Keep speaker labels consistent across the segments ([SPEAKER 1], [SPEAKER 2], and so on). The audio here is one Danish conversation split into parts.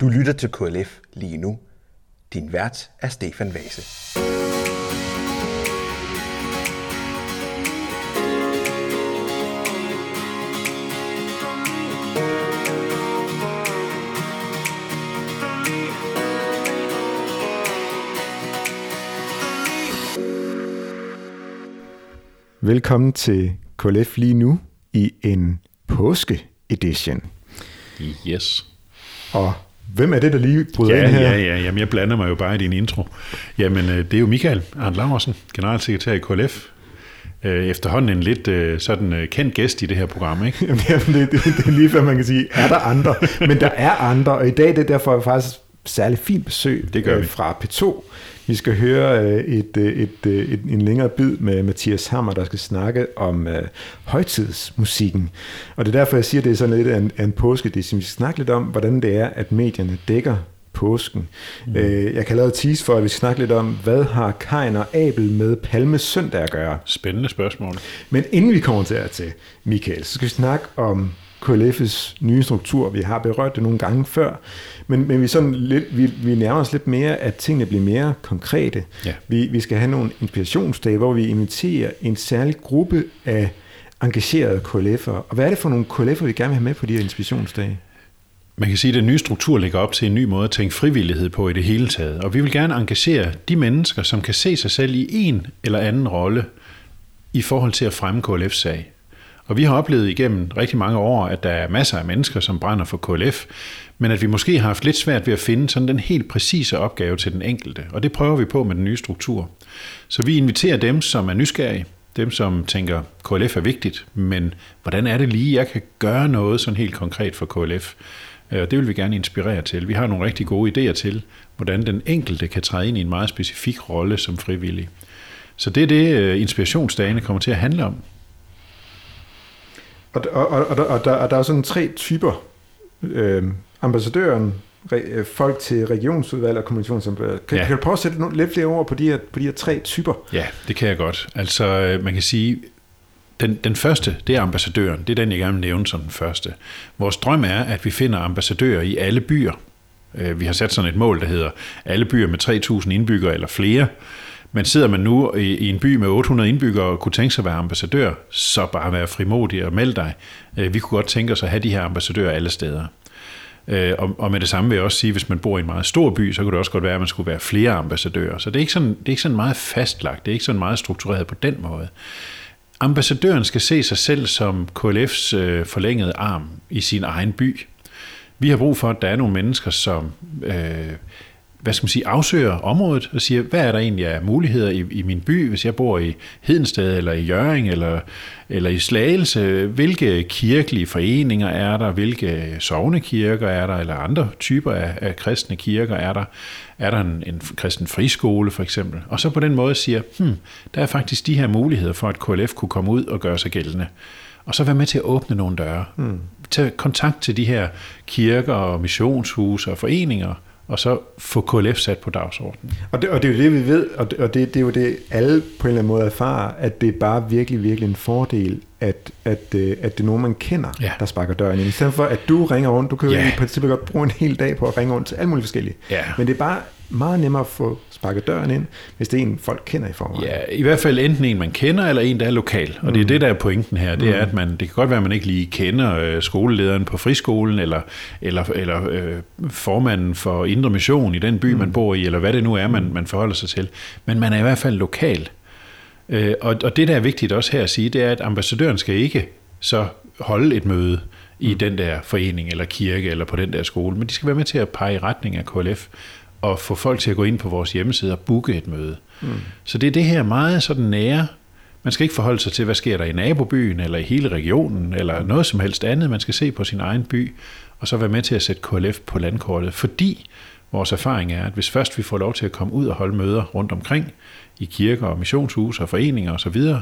[SPEAKER 1] Du lytter til KLF lige nu. Din vært er Stefan Vase.
[SPEAKER 2] Velkommen til KLF lige nu i en påske-edition.
[SPEAKER 3] Yes.
[SPEAKER 2] Og hvem er det, der lige bryder
[SPEAKER 3] Ja,
[SPEAKER 2] ind her?
[SPEAKER 3] ja, ja. Jamen, jeg blander mig jo bare i din intro. Jamen, øh, det er jo Michael Arndt Laversen, generalsekretær i KLF. Øh, Efterhånden en lidt øh, sådan kendt gæst i det her program, ikke?
[SPEAKER 2] Jamen, det, det, det er lige før man kan sige, er der andre? Men der er andre, og i dag det er derfor faktisk særlig fint besøg
[SPEAKER 3] Det gør
[SPEAKER 2] øh,
[SPEAKER 3] vi.
[SPEAKER 2] fra P2. Vi skal høre øh, et, øh, et, øh, et, en længere bid med Mathias Hammer, der skal snakke om øh, højtidsmusikken. Og det er derfor, jeg siger, at det er sådan lidt af en, af en påske. Vi skal snakke lidt om, hvordan det er, at medierne dækker påsken. Mm. Øh, jeg kan lave tease for, at vi skal snakke lidt om, hvad har Kain og Abel med Palme Søndag at gøre?
[SPEAKER 3] Spændende spørgsmål.
[SPEAKER 2] Men inden vi kommer til til, Michael, så skal vi snakke om KLF's nye struktur. Vi har berørt det nogle gange før, men, men vi, sådan lidt, vi, vi nærmer os lidt mere, at tingene bliver mere konkrete.
[SPEAKER 3] Ja.
[SPEAKER 2] Vi, vi skal have nogle inspirationsdage, hvor vi inviterer en særlig gruppe af engagerede KLF'ere. Og hvad er det for nogle KLF'ere, vi gerne vil have med på de her inspirationsdage?
[SPEAKER 3] Man kan sige, at den nye struktur lægger op til en ny måde at tænke frivillighed på i det hele taget. Og vi vil gerne engagere de mennesker, som kan se sig selv i en eller anden rolle i forhold til at fremme KLF's sag. Og vi har oplevet igennem rigtig mange år, at der er masser af mennesker, som brænder for KLF, men at vi måske har haft lidt svært ved at finde sådan den helt præcise opgave til den enkelte. Og det prøver vi på med den nye struktur. Så vi inviterer dem, som er nysgerrige, dem, som tænker, KLF er vigtigt, men hvordan er det lige, jeg kan gøre noget sådan helt konkret for KLF? Øh, og det vil vi gerne inspirere til. Vi har nogle rigtig gode idéer til, hvordan den enkelte kan træde ind i en meget specifik rolle som frivillig. Så det er det, øh, inspirationsdagene kommer til at handle om.
[SPEAKER 2] Og, og, og, og, der, og, der, og der er sådan tre typer. Øh, ambassadøren, re, øh, folk til regionsudvalg og kommunikationsambassadør. Kan,
[SPEAKER 3] Ja.
[SPEAKER 2] ja. kan du prøve at sætte nogle, lidt flere ord på de, her, på de her tre typer?
[SPEAKER 3] Ja, det kan jeg godt. Altså, øh, man kan sige, den, den første, det er ambassadøren. Det er den, jeg gerne vil nævne som den første. Vores drøm er, at vi finder ambassadører i alle byer. Øh, Vi har sat sådan et mål, der hedder alle byer med 3.000 indbyggere eller flere. Men sidder man nu i, i en by med 800 indbyggere og kunne tænke sig at være ambassadør, så bare være frimodig og meld dig. Øh, vi kunne godt tænke os at have de her ambassadører alle steder. Øh, og, og med det samme vil jeg også sige, hvis man bor i en meget stor by, så kunne det også godt være, at man skulle være flere ambassadører. Så det er ikke sådan, det er ikke sådan meget fastlagt, det er ikke sådan meget struktureret på den måde. Ambassadøren skal se sig selv som KLF's øh, forlængede arm i sin egen by. Vi har brug for, at der er nogle mennesker, som øh, hvad skal man sige, afsøger området og siger, hvad er der egentlig af muligheder i, i min by, hvis jeg bor i Hedensted eller i Jøring eller, eller i Slagelse. Hvilke kirkelige foreninger er der? Hvilke sovnekirker er der? Eller andre typer af, af kristne kirker er der? Er der en, en kristen friskole for eksempel? Og så på den måde siger, hmm, der er faktisk de her muligheder for, at KLF kunne komme ud og gøre sig gældende. Og så være med til at åbne nogle døre. Hmm. Tage kontakt til de her kirker og missionshuse og foreninger, og så få KLF sat på dagsordenen.
[SPEAKER 2] Og det, og det er jo det, vi ved, og det, og det, det er jo det, alle på en eller anden måde erfarer, at det er bare virkelig, virkelig en fordel, at, at, øh, at det er nogen, man kender,
[SPEAKER 3] Ja.
[SPEAKER 2] der sparker døren ind. I stedet for, at du ringer rundt, du kan jo
[SPEAKER 3] Ja.
[SPEAKER 2] i princippet godt bruge en hel dag på at ringe rundt til alle mulige forskellige.
[SPEAKER 3] Ja.
[SPEAKER 2] Men det er bare meget nemmere at få sparket døren ind, hvis det er en, folk kender i forvejen.
[SPEAKER 3] Ja, i hvert fald enten en, man kender, eller en, der er lokal. Og det er det, der er pointen her. Det er, at man, det kan godt være, at man ikke lige kender øh, skolelederen på friskolen, eller, eller, eller øh, formanden for Indre Mission i den by, man bor i, eller hvad det nu er, man, man forholder sig til. Men man er i hvert fald lokal. Øh, og, og det, der er vigtigt også her at sige, det er, at ambassadøren skal ikke så holde et møde i den der forening, eller kirke, eller på den der skole, men de skal være med til at pege i retning af KLF, at få folk til at gå ind på vores hjemmeside og booke et møde. Mm. Så det er det her meget sådan nære. Man skal ikke forholde sig til, hvad sker der i nabobyen, eller i hele regionen, eller noget som helst andet. Man skal se på sin egen by, og så være med til at sætte KLF på landkortet. Fordi vores erfaring er, at hvis først vi får lov til at komme ud og holde møder rundt omkring, i kirker og missionshuse og foreninger osv., så,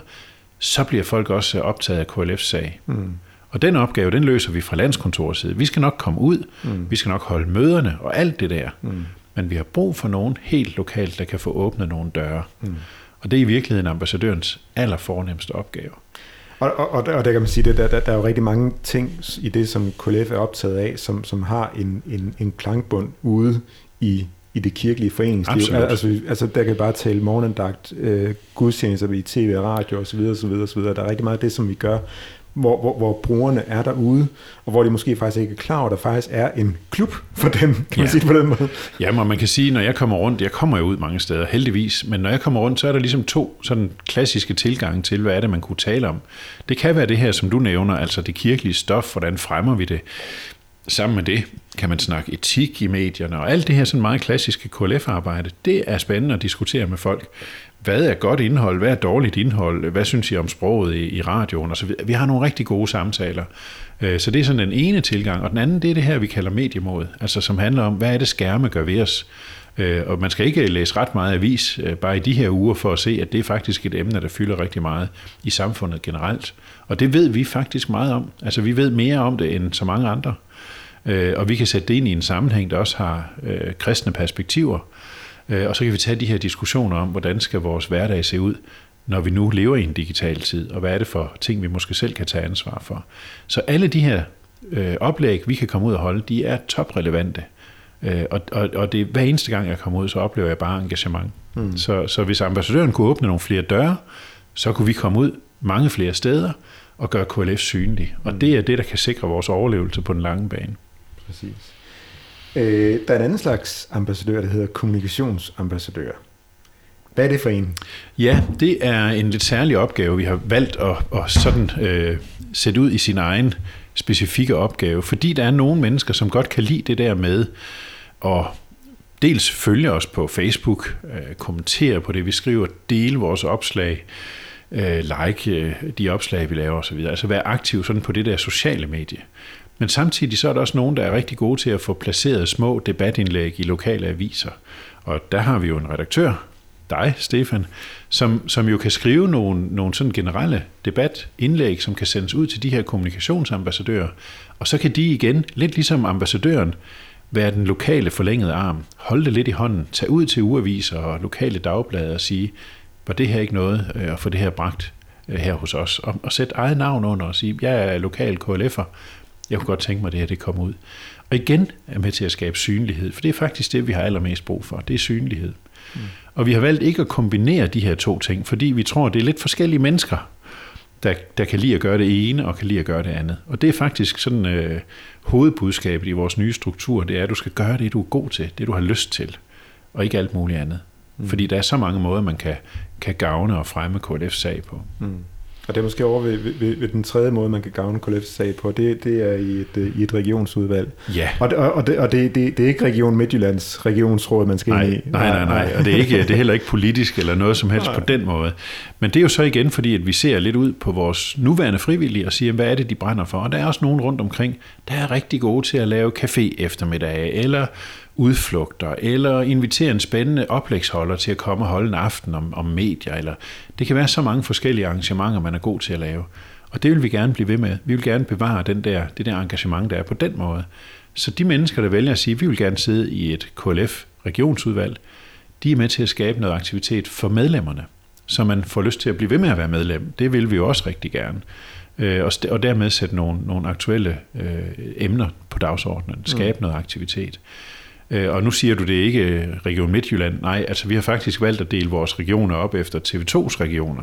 [SPEAKER 3] så bliver folk også optaget af KLF's sag. Mm. Og den opgave, den løser vi fra landskontorets side. Vi skal nok komme ud, mm. vi skal nok holde møderne og alt det der. Mm. Men vi har brug for nogen helt lokalt, der kan få åbnet nogle døre. Mm. Og det er i virkeligheden ambassadørens allerfornemmeste opgave.
[SPEAKER 2] Og, Og, og, og, der, kan man sige, at der, der, der er jo rigtig mange ting i det, som KLF er optaget af, som, som har en, en, en klangbund ude i, i det kirkelige foreningsliv.
[SPEAKER 3] Absolut.
[SPEAKER 2] Altså, altså, der kan bare tale morgendagt, øh, gudstjenester i tv og radio osv. osv., osv. Der er rigtig meget af det, som vi gør, hvor, hvor, hvor brugerne er derude, og hvor de måske faktisk ikke er klar over, at der faktisk er en klub for dem, kan man
[SPEAKER 3] Ja.
[SPEAKER 2] sige det på den måde.
[SPEAKER 3] Ja, men man kan sige, når jeg kommer rundt, jeg kommer jo ud mange steder, heldigvis, men når jeg kommer rundt, så er der ligesom to sådan klassiske tilgange til, hvad er det, man kunne tale om. Det kan være det her, som du nævner, altså det kirkelige stof, hvordan fremmer vi det. Sammen med det kan man snakke etik i medierne, og alt det her sådan meget klassiske KLF-arbejde, det er spændende at diskutere med folk. Hvad er godt indhold? Hvad er dårligt indhold? Hvad synes I om sproget i, i radioen? Og så videre. Vi har nogle rigtig gode samtaler. Øh, så det er sådan den ene tilgang. Og den anden, det er det her, vi kalder mediemod. Altså som handler om, hvad er det skærme gør ved os? Øh, og man skal ikke læse ret meget avis øh, bare i de her uger for at se, at det er faktisk et emne, der fylder rigtig meget i samfundet generelt. Og det ved vi faktisk meget om. Altså vi ved mere om det end så mange andre. Og vi kan sætte det ind i en sammenhæng, der også har kristne perspektiver. Øh, Og så kan vi tage de her diskussioner om, hvordan skal vores hverdag se ud, når vi nu lever i en digital tid, og hvad er det for ting, vi måske selv kan tage ansvar for. Så alle de her øh, oplæg, vi kan komme ud og holde, de er toprelevante. Øh, og, og, og det, hver eneste gang, jeg kommer ud, så oplever jeg bare engagement. Mm. Så, så hvis ambassadøren kunne åbne nogle flere døre, så kunne vi komme ud mange flere steder og gøre KLF synlig. Og det er det, der kan sikre vores overlevelse på den lange bane.
[SPEAKER 2] Præcis. Øh, der er en anden slags ambassadør, der hedder kommunikationsambassadør. Hvad er det for en?
[SPEAKER 3] Ja, det er en lidt særlig opgave, vi har valgt at, at sådan øh, sætte ud i sin egen specifikke opgave, fordi der er nogle mennesker, som godt kan lide det der med at dels følge os på Facebook, øh, kommentere på det, vi skriver, dele vores opslag, øh, like øh, de opslag, vi laver osv. Altså være aktiv sådan på det der sociale medie. Men samtidig så er der også nogen, der er rigtig gode til at få placeret små debatindlæg i lokale aviser. Og der har vi jo en redaktør, dig, Stefan, som, som jo kan skrive nogle, nogle sådan generelle debatindlæg, som kan sendes ud til de her kommunikationsambassadører. Og så kan de igen, lidt ligesom ambassadøren, være den lokale forlængede arm. Holde det lidt i hånden. Tage ud til ugeaviser og lokale dagblade og sige, var det her ikke noget øh, at få det her bragt øh, her hos os? Og, og sætte eget navn under og sige, jeg er lokal KLF'er. Jeg kunne godt tænke mig, at det her det kommer ud. Og igen er med til at skabe synlighed, for det er faktisk det, vi har allermest brug for. Det er synlighed. Mm. Og vi har valgt ikke at kombinere de her to ting, fordi vi tror, det er lidt forskellige mennesker, der, der kan lide at gøre det ene og kan lide at gøre det andet. Og det er faktisk sådan øh, hovedbudskabet i vores nye struktur, det er, at du skal gøre det, du er god til, det du har lyst til, og ikke alt muligt andet. Mm. Fordi der er så mange måder, man kan, kan gavne og fremme KLF's sag på.
[SPEAKER 2] Mm. Og det er måske over ved, ved, ved den tredje måde, man kan gavne KLF's sag på, det, det er i et, øh, i et regionsudvalg.
[SPEAKER 3] Ja.
[SPEAKER 2] Og, og, og, det, og det, det, det er ikke Region Midtjyllands regionsråd, man skal
[SPEAKER 3] Nej,
[SPEAKER 2] ind i.
[SPEAKER 3] nej, nej, nej. Og det er, ikke, det er heller ikke politisk eller noget som helst
[SPEAKER 2] Nej.
[SPEAKER 3] på den måde. Men det er jo så igen, fordi at vi ser lidt ud på vores nuværende frivillige og siger, hvad er det, de brænder for? Og der er også nogen rundt omkring, der er rigtig gode til at lave café eftermiddag, eller udflugter, eller invitere en spændende oplægsholder til at komme og holde en aften om, om medier. Eller det kan være så mange forskellige arrangementer, man er god til at lave. Og det vil vi gerne blive ved med. Vi vil gerne bevare den der, det der engagement, der er på den måde. Så de mennesker, der vælger at sige, at vi vil gerne sidde i et KLF-regionsudvalg, de er med til at skabe noget aktivitet for medlemmerne, så man får lyst til at blive ved med at være medlem. Det vil vi jo også rigtig gerne. Øh, og, dermed sætte nogle, nogle aktuelle øh, emner på dagsordenen, skabe mm. noget aktivitet. Øh, og nu siger du det ikke øh, Region Midtjylland. Nej, altså vi har faktisk valgt at dele vores regioner op efter TV2's regioner.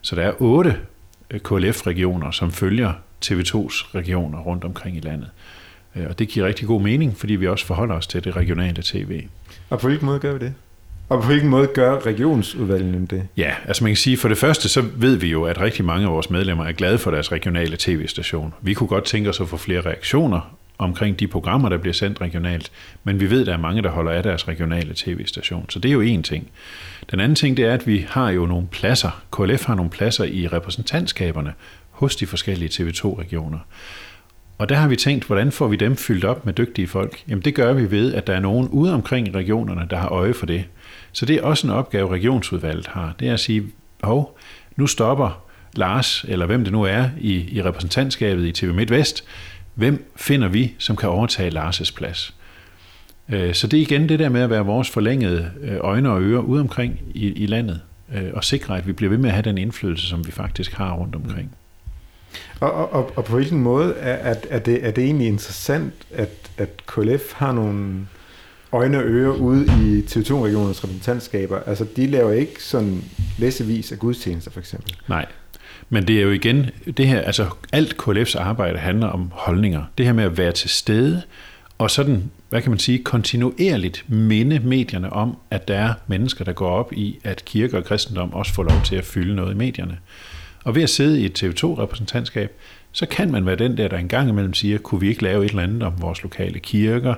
[SPEAKER 3] Så der er otte øh, KLF-regioner, som følger TV2's regioner rundt omkring i landet. Og det giver rigtig god mening, fordi vi også forholder os til det regionale tv.
[SPEAKER 2] Og på hvilken måde gør vi det? Og på hvilken måde gør regionsudvalgene det?
[SPEAKER 3] Ja, altså man kan sige, for det første, så ved vi jo, at rigtig mange af vores medlemmer er glade for deres regionale tv-station. Vi kunne godt tænke os at få flere reaktioner omkring de programmer, der bliver sendt regionalt, men vi ved, at der er mange, der holder af deres regionale tv-station. Så det er jo en ting. Den anden ting, det er, at vi har jo nogle pladser. KLF har nogle pladser i repræsentantskaberne hos de forskellige TV2-regioner. Og der har vi tænkt, hvordan får vi dem fyldt op med dygtige folk? Jamen det gør vi ved, at der er nogen ude omkring regionerne, der har øje for det. Så det er også en opgave, regionsudvalget har. Det er at sige, hov, nu stopper Lars, eller hvem det nu er, i, i repræsentantskabet i TV MidtVest. Hvem finder vi, som kan overtage Lars' plads? Øh, Så det er igen det der med at være vores forlængede øh, øjne og ører ude omkring i, i landet, øh, og sikre, at vi bliver ved med at have den indflydelse, som vi faktisk har rundt omkring.
[SPEAKER 2] Og, og, og, på hvilken måde er, er, er, det, er det egentlig interessant, at, at KLF har nogle øjne og ører ude i TV2-regionens repræsentantskaber? Altså, de laver ikke sådan læsevis af gudstjenester, for eksempel.
[SPEAKER 3] Nej, men det er jo igen, det her, altså alt KLF's arbejde handler om holdninger. Det her med at være til stede, og sådan, hvad kan man sige, kontinuerligt minde medierne om, at der er mennesker, der går op i, at kirke og kristendom også får lov til at fylde noget i medierne. Og ved at sidde i et TV2-repræsentantskab, så kan man være den der, der engang imellem siger, kunne vi ikke lave et eller andet om vores lokale kirker?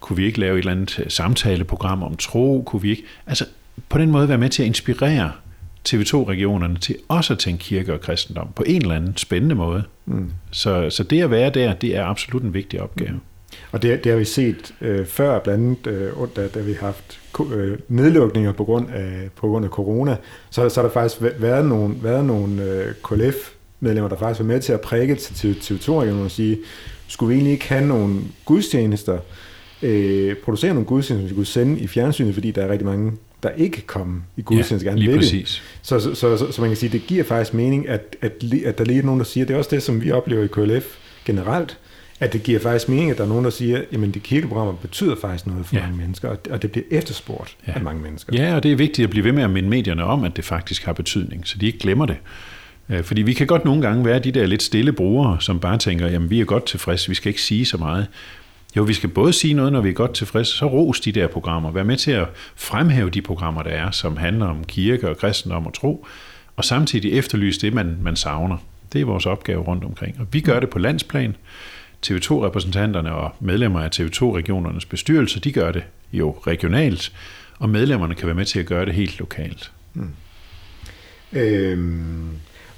[SPEAKER 3] Kunne vi ikke lave et eller andet samtaleprogram om tro? Kunne vi ikke... Altså, på den måde være med til at inspirere TV2-regionerne til også at tænke kirke og kristendom på en eller anden spændende måde. Mm. Så, så det at være der, det er absolut en vigtig opgave. Mm.
[SPEAKER 2] Og det, det har vi set øh, før, blandt andet, øh, da, da vi har haft øh, nedlukninger på grund af, på grund af corona, så, så har der faktisk været nogle, været nogle øh, KLF-medlemmer, der faktisk var med til at prække til TV2-regionen og sige, skulle vi egentlig ikke have nogle gudstjenester, øh, producere nogle gudstjenester, vi kunne sende i fjernsynet, fordi der er rigtig mange der ikke kan komme i gudstjeneste ja, gerne
[SPEAKER 3] lige præcis.
[SPEAKER 2] Så, så, så, så, så, man kan sige, det giver faktisk mening, at, at, at der lige er nogen, der siger, det er også det, som vi oplever i KLF generelt, at det giver faktisk mening, at der er nogen, der siger, at de kirkeprogrammer betyder faktisk noget for ja. mange mennesker, og det bliver efterspurgt ja. af mange mennesker.
[SPEAKER 3] Ja, og det er vigtigt at blive ved med at minde medierne om, at det faktisk har betydning, så de ikke glemmer det. Øh, fordi vi kan godt nogle gange være de der lidt stille brugere, som bare tænker, jamen vi er godt tilfredse, vi skal ikke sige så meget. Jo, vi skal både sige noget, når vi er godt tilfredse, så ros de der programmer. Vær med til at fremhæve de programmer, der er, som handler om kirke og kristendom og tro, og samtidig efterlyse det, man, man savner. Det er vores opgave rundt omkring. Og vi gør det på landsplan. TV2-repræsentanterne og medlemmer af TV2-regionernes bestyrelse, de gør det jo regionalt, og medlemmerne kan være med til at gøre det helt lokalt. Mm.
[SPEAKER 2] Øhm,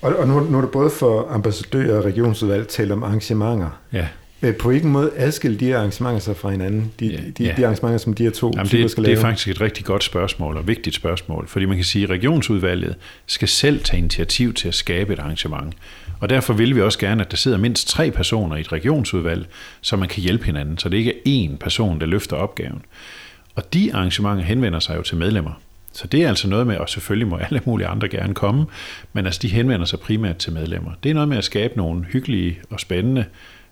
[SPEAKER 2] og, og nu, nu er det både for ambassadører og regionsudvalg talt om arrangementer.
[SPEAKER 3] Ja.
[SPEAKER 2] På hvilken måde adskiller de arrangementer sig fra hinanden? De, ja, de, ja. de arrangementer, som de her to
[SPEAKER 3] Jamen det, skal lave? Det er faktisk et rigtig godt spørgsmål og vigtigt spørgsmål, fordi man kan sige, at regionsudvalget skal selv tage initiativ til at skabe et arrangement. Og derfor vil vi også gerne, at der sidder mindst tre personer i et regionsudvalg, så man kan hjælpe hinanden, så det ikke er én person, der løfter opgaven. Og de arrangementer henvender sig jo til medlemmer. Så det er altså noget med, og selvfølgelig må alle mulige andre gerne komme, men altså de henvender sig primært til medlemmer. Det er noget med at skabe nogle hyggelige og spændende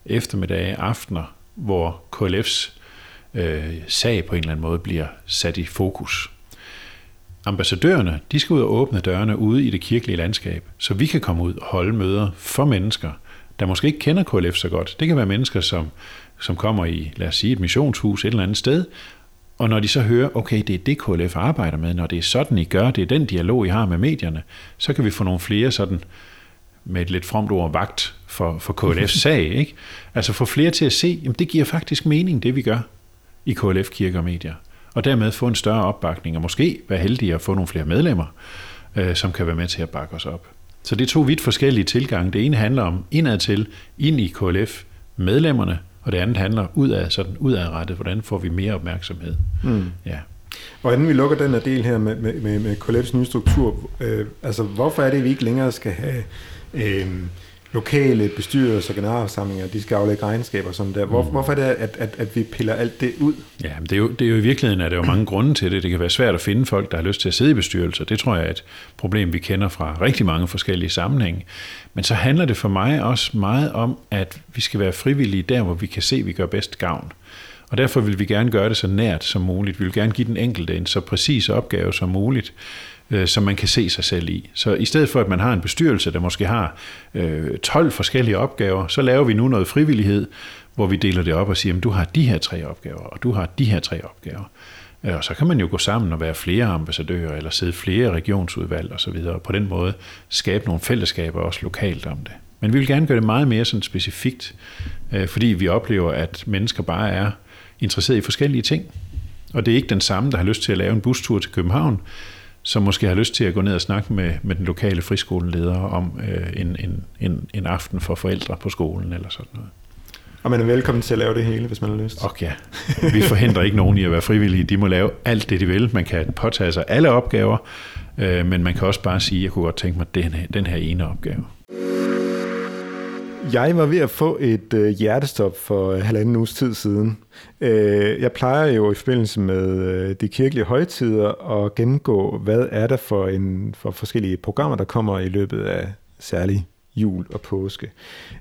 [SPEAKER 3] eftermiddage, aftener, hvor KLF's øh, sag på en eller anden måde bliver sat i fokus. Ambassadørerne, de skal ud og åbne dørene ude i det kirkelige landskab, så vi kan komme ud og holde møder for mennesker, der måske ikke kender KLF så godt. Det kan være mennesker, som, som kommer i, lad os sige, et missionshus et eller andet sted, og når de så hører, okay, det er det KLF arbejder med, når det er sådan, I gør, det er den dialog, I har med medierne, så kan vi få nogle flere sådan med et lidt fromt ord, vagt for, for KLF's sag. Ikke? Altså få flere til at se, at det giver faktisk mening, det vi gør i KLF Kirke og Medier. Og dermed få en større opbakning, og måske være heldige at få nogle flere medlemmer, øh, som kan være med til at bakke os op. Så det er to vidt forskellige tilgange. Det ene handler om indadtil, ind i KLF, medlemmerne, og det andet handler udad, sådan udadrettet, hvordan får vi mere opmærksomhed. Mm. Ja.
[SPEAKER 2] Hvordan vi lukker den her del her med, med, med, med KLF's nye struktur, øh, altså hvorfor er det, at vi ikke længere skal have øh, lokale bestyrelser og generalforsamlinger, de skal aflægge regnskaber sådan der. Hvor, mm. Hvorfor er det, at, at, at vi piller alt det ud?
[SPEAKER 3] Ja, det er, jo, det er jo i virkeligheden, at der er jo mange grunde til det. Det kan være svært at finde folk, der har lyst til at sidde i bestyrelser. Det tror jeg er et problem, vi kender fra rigtig mange forskellige sammenhænge. Men så handler det for mig også meget om, at vi skal være frivillige der, hvor vi kan se, at vi gør bedst gavn. Og derfor vil vi gerne gøre det så nært som muligt. Vi vil gerne give den enkelte en så præcis opgave som muligt øh, som man kan se sig selv i. Så i stedet for, at man har en bestyrelse, der måske har øh, 12 forskellige opgaver, så laver vi nu noget frivillighed, hvor vi deler det op og siger, at du har de her tre opgaver, og du har de her tre opgaver. Øh, og så kan man jo gå sammen og være flere ambassadører, eller sidde flere regionsudvalg osv., og på den måde skabe nogle fællesskaber også lokalt om det. Men vi vil gerne gøre det meget mere sådan specifikt, øh, fordi vi oplever, at mennesker bare er interesseret i forskellige ting. Og det er ikke den samme, der har lyst til at lave en bustur til København, som måske har lyst til at gå ned og snakke med, med den lokale friskoleleder om øh, en, en, en, en aften for forældre på skolen eller sådan noget.
[SPEAKER 2] Og man er velkommen til at lave det hele, hvis man har lyst.
[SPEAKER 3] Okay, ja. Vi forhindrer ikke nogen i at være frivillige. De må lave alt det, de vil. Man kan påtage sig alle opgaver, øh, men man kan også bare sige, at jeg kunne godt tænke mig den her, den her ene opgave.
[SPEAKER 2] Jeg var ved at få et øh, hjertestop for øh, halvanden uges tid siden. Øh, jeg plejer jo i forbindelse med øh, de kirkelige højtider at gennemgå, hvad er der for, en, for forskellige programmer, der kommer i løbet af særlig jul og påske.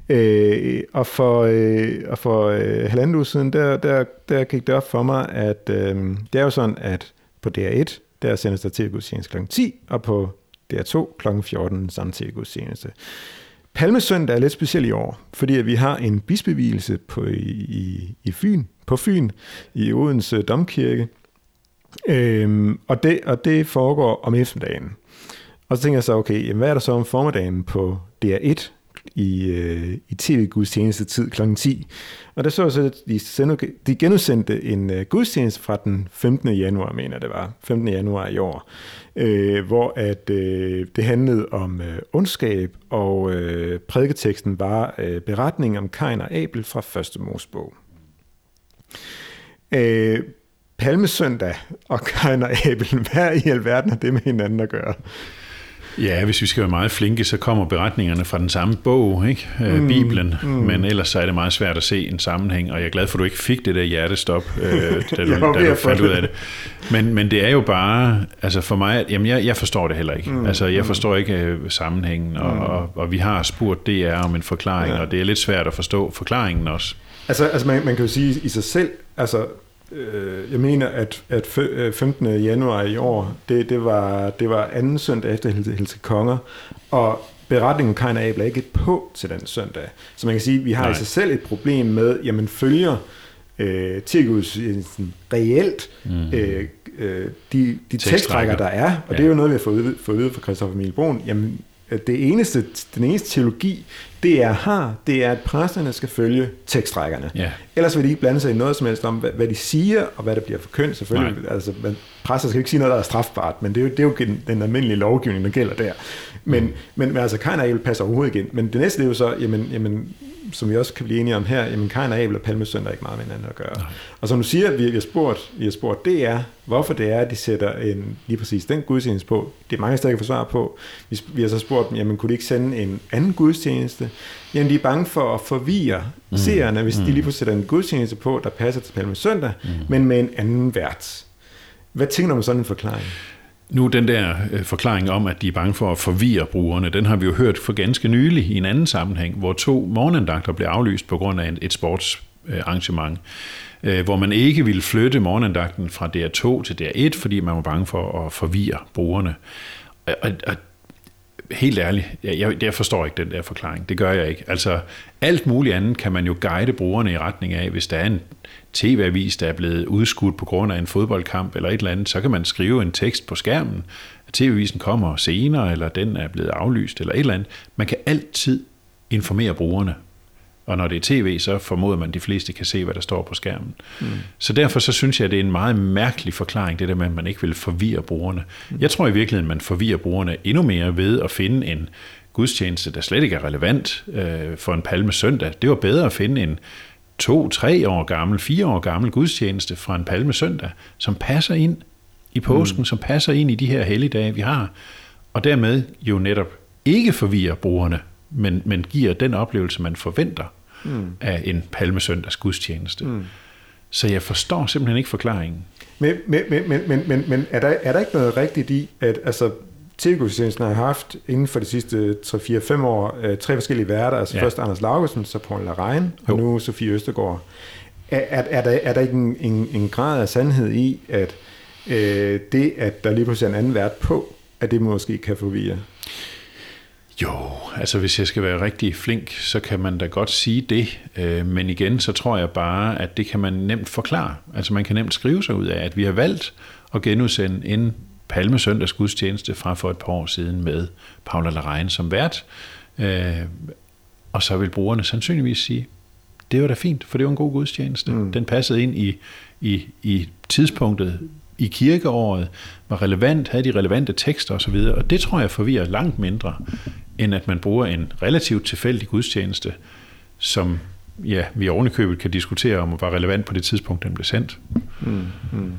[SPEAKER 2] Øh, og for, øh, og for øh, halvanden uge siden, der, der, der gik det op for mig, at øh, det er jo sådan, at på DR1, der sendes der tv-gudstjeneste kl. 10, og på DR2 kl. 14 samme tv-gudstjeneste. Palmesøndag er lidt speciel i år, fordi vi har en bispevielse på, i, i, i Fyn, på Fyn, i Odense Domkirke, øhm, og, det, og det foregår om eftermiddagen. Og så tænker jeg så, okay, jamen hvad er der så om formiddagen på DR1 i, øh, i tv-gudstjeneste tid kl. 10. Og der så jeg så, at de, sender, de genudsendte en øh, gudstjeneste fra den 15. januar, mener det var, 15. januar i år, øh, hvor at øh, det handlede om øh, ondskab, og øh, prædiketeksten var øh, beretning om Kain og Abel fra første Mosebog. Øh, Palmesøndag og Kain og Abel, hvad i alverden har det med hinanden at gøre?
[SPEAKER 3] Ja, hvis vi skal være meget flinke, så kommer beretningerne fra den samme bog, ikke? Øh, mm, Bibelen, mm. men ellers så er det meget svært at se en sammenhæng, og jeg er glad for, at du ikke fik det der hjertestop, øh, da du, da du fandt ud af det. Men, men det er jo bare, altså for mig, jamen jeg, jeg forstår det heller ikke. Mm, altså jeg mm. forstår ikke uh, sammenhængen, og, mm. og, og vi har spurgt DR om en forklaring, ja. og det er lidt svært at forstå forklaringen også.
[SPEAKER 2] Altså, altså man, man kan jo sige i sig selv, altså øh, jeg mener, at, at 15. Øh, januar i år, det, det, var, det var anden søndag efter Helse Konger, og beretningen Kain og Abel er ikke på til den søndag. Så man kan sige, at vi har Nej. i sig selv et problem med, jamen følger øh, tilgudstjenesten reelt mm. øh, øh, de, de tekstrækker, der er, og ja. det er jo noget, vi har fået, fået ud fra Christoffer Emil Brun, jamen det eneste, den eneste teologi, det er har, det er, at præsterne skal følge tekstrækkerne. Ja. Ellers vil de ikke blande sig i noget som helst om, hvad, hvad de siger, og hvad der bliver forkyndt. Selvfølgelig, Nej. altså, man, præster skal ikke sige noget, der er strafbart, men det er jo, det er jo den, den almindelige lovgivning, der gælder der. Men, mm. men, men altså, Abel passer overhovedet igen. Men det næste det er jo så, jamen, jamen som vi også kan blive enige om her, jamen Kain og Abel og Palmesøndag er ikke meget med hinanden at gøre. Nej. Og som du siger, vi har spurgt, vi har spurgt, det er, hvorfor det er, at de sætter en, lige præcis den gudstjeneste på. Det er mange steder, kan svar på. Vi, vi har så spurgt dem, jamen kunne de ikke sende en anden gudstjeneste? Jamen de er bange for at forvirre mm. seerne, hvis mm. de lige pludselig sætter en gudstjeneste på, der passer til Palmesøndag, mm. men med en anden vært. Hvad tænker du om sådan en forklaring?
[SPEAKER 3] Nu den der øh, forklaring om, at de er bange for at forvirre brugerne, den har vi jo hørt for ganske nylig i en anden sammenhæng, hvor to morgenandagter blev aflyst på grund af et sportsarrangement, øh, øh, hvor man ikke ville flytte morgenandagten fra DR2 til DR1, fordi man var bange for at forvirre brugerne. Og, og helt ærligt, jeg, jeg forstår ikke den der forklaring. Det gør jeg ikke. Altså, alt muligt andet kan man jo guide brugerne i retning af, hvis der er en tv-avis, der er blevet udskudt på grund af en fodboldkamp eller et eller andet, så kan man skrive en tekst på skærmen, at tv-avisen kommer senere, eller den er blevet aflyst, eller et eller andet. Man kan altid informere brugerne. Og når det er tv, så formoder man, at de fleste kan se, hvad der står på skærmen. Mm. Så derfor så synes jeg, at det er en meget mærkelig forklaring, det der med, at man ikke vil forvirre brugerne. Mm. Jeg tror i virkeligheden, man forvirrer brugerne endnu mere ved at finde en gudstjeneste, der slet ikke er relevant øh, for en palme søndag. Det var bedre at finde en to, tre år gammel, fire år gammel gudstjeneste fra en palme søndag, som passer ind i påsken, mm. som passer ind i de her helligdage, vi har, og dermed jo netop ikke forvirrer brugerne, men, men giver den oplevelse, man forventer mm. af en palmesøndags gudstjeneste. Mm. Så jeg forstår simpelthen ikke forklaringen.
[SPEAKER 2] Men, men, men, men, men, men er, der, er der ikke noget rigtigt i, at altså, tv-gudstjenesten har haft inden for de sidste 3-4-5 år øh, tre forskellige værter, altså ja. først Anders Laugesen, så Paul Larein, og nu Sofie Østergaard. Er, er, er, der, er der ikke en, en, en grad af sandhed i, at øh, det, at der lige pludselig er en anden vært på, at det måske kan forvirre?
[SPEAKER 3] Jo, altså hvis jeg skal være rigtig flink, så kan man da godt sige det, øh, men igen, så tror jeg bare, at det kan man nemt forklare. Altså man kan nemt skrive sig ud af, at vi har valgt at genudsende en Palmesøndags gudstjeneste fra for et par år siden med Paula Larein som vært. Øh, og så vil brugerne sandsynligvis sige, det var da fint, for det var en god gudstjeneste. Mm. Den passede ind i, i, i tidspunktet i kirkeåret, var relevant, havde de relevante tekster osv., og det tror jeg forvirrer langt mindre, end at man bruger en relativt tilfældig gudstjeneste, som ja, vi ovenikøbet kan diskutere, om var relevant på det tidspunkt, den blev sendt. Mm,
[SPEAKER 2] mm.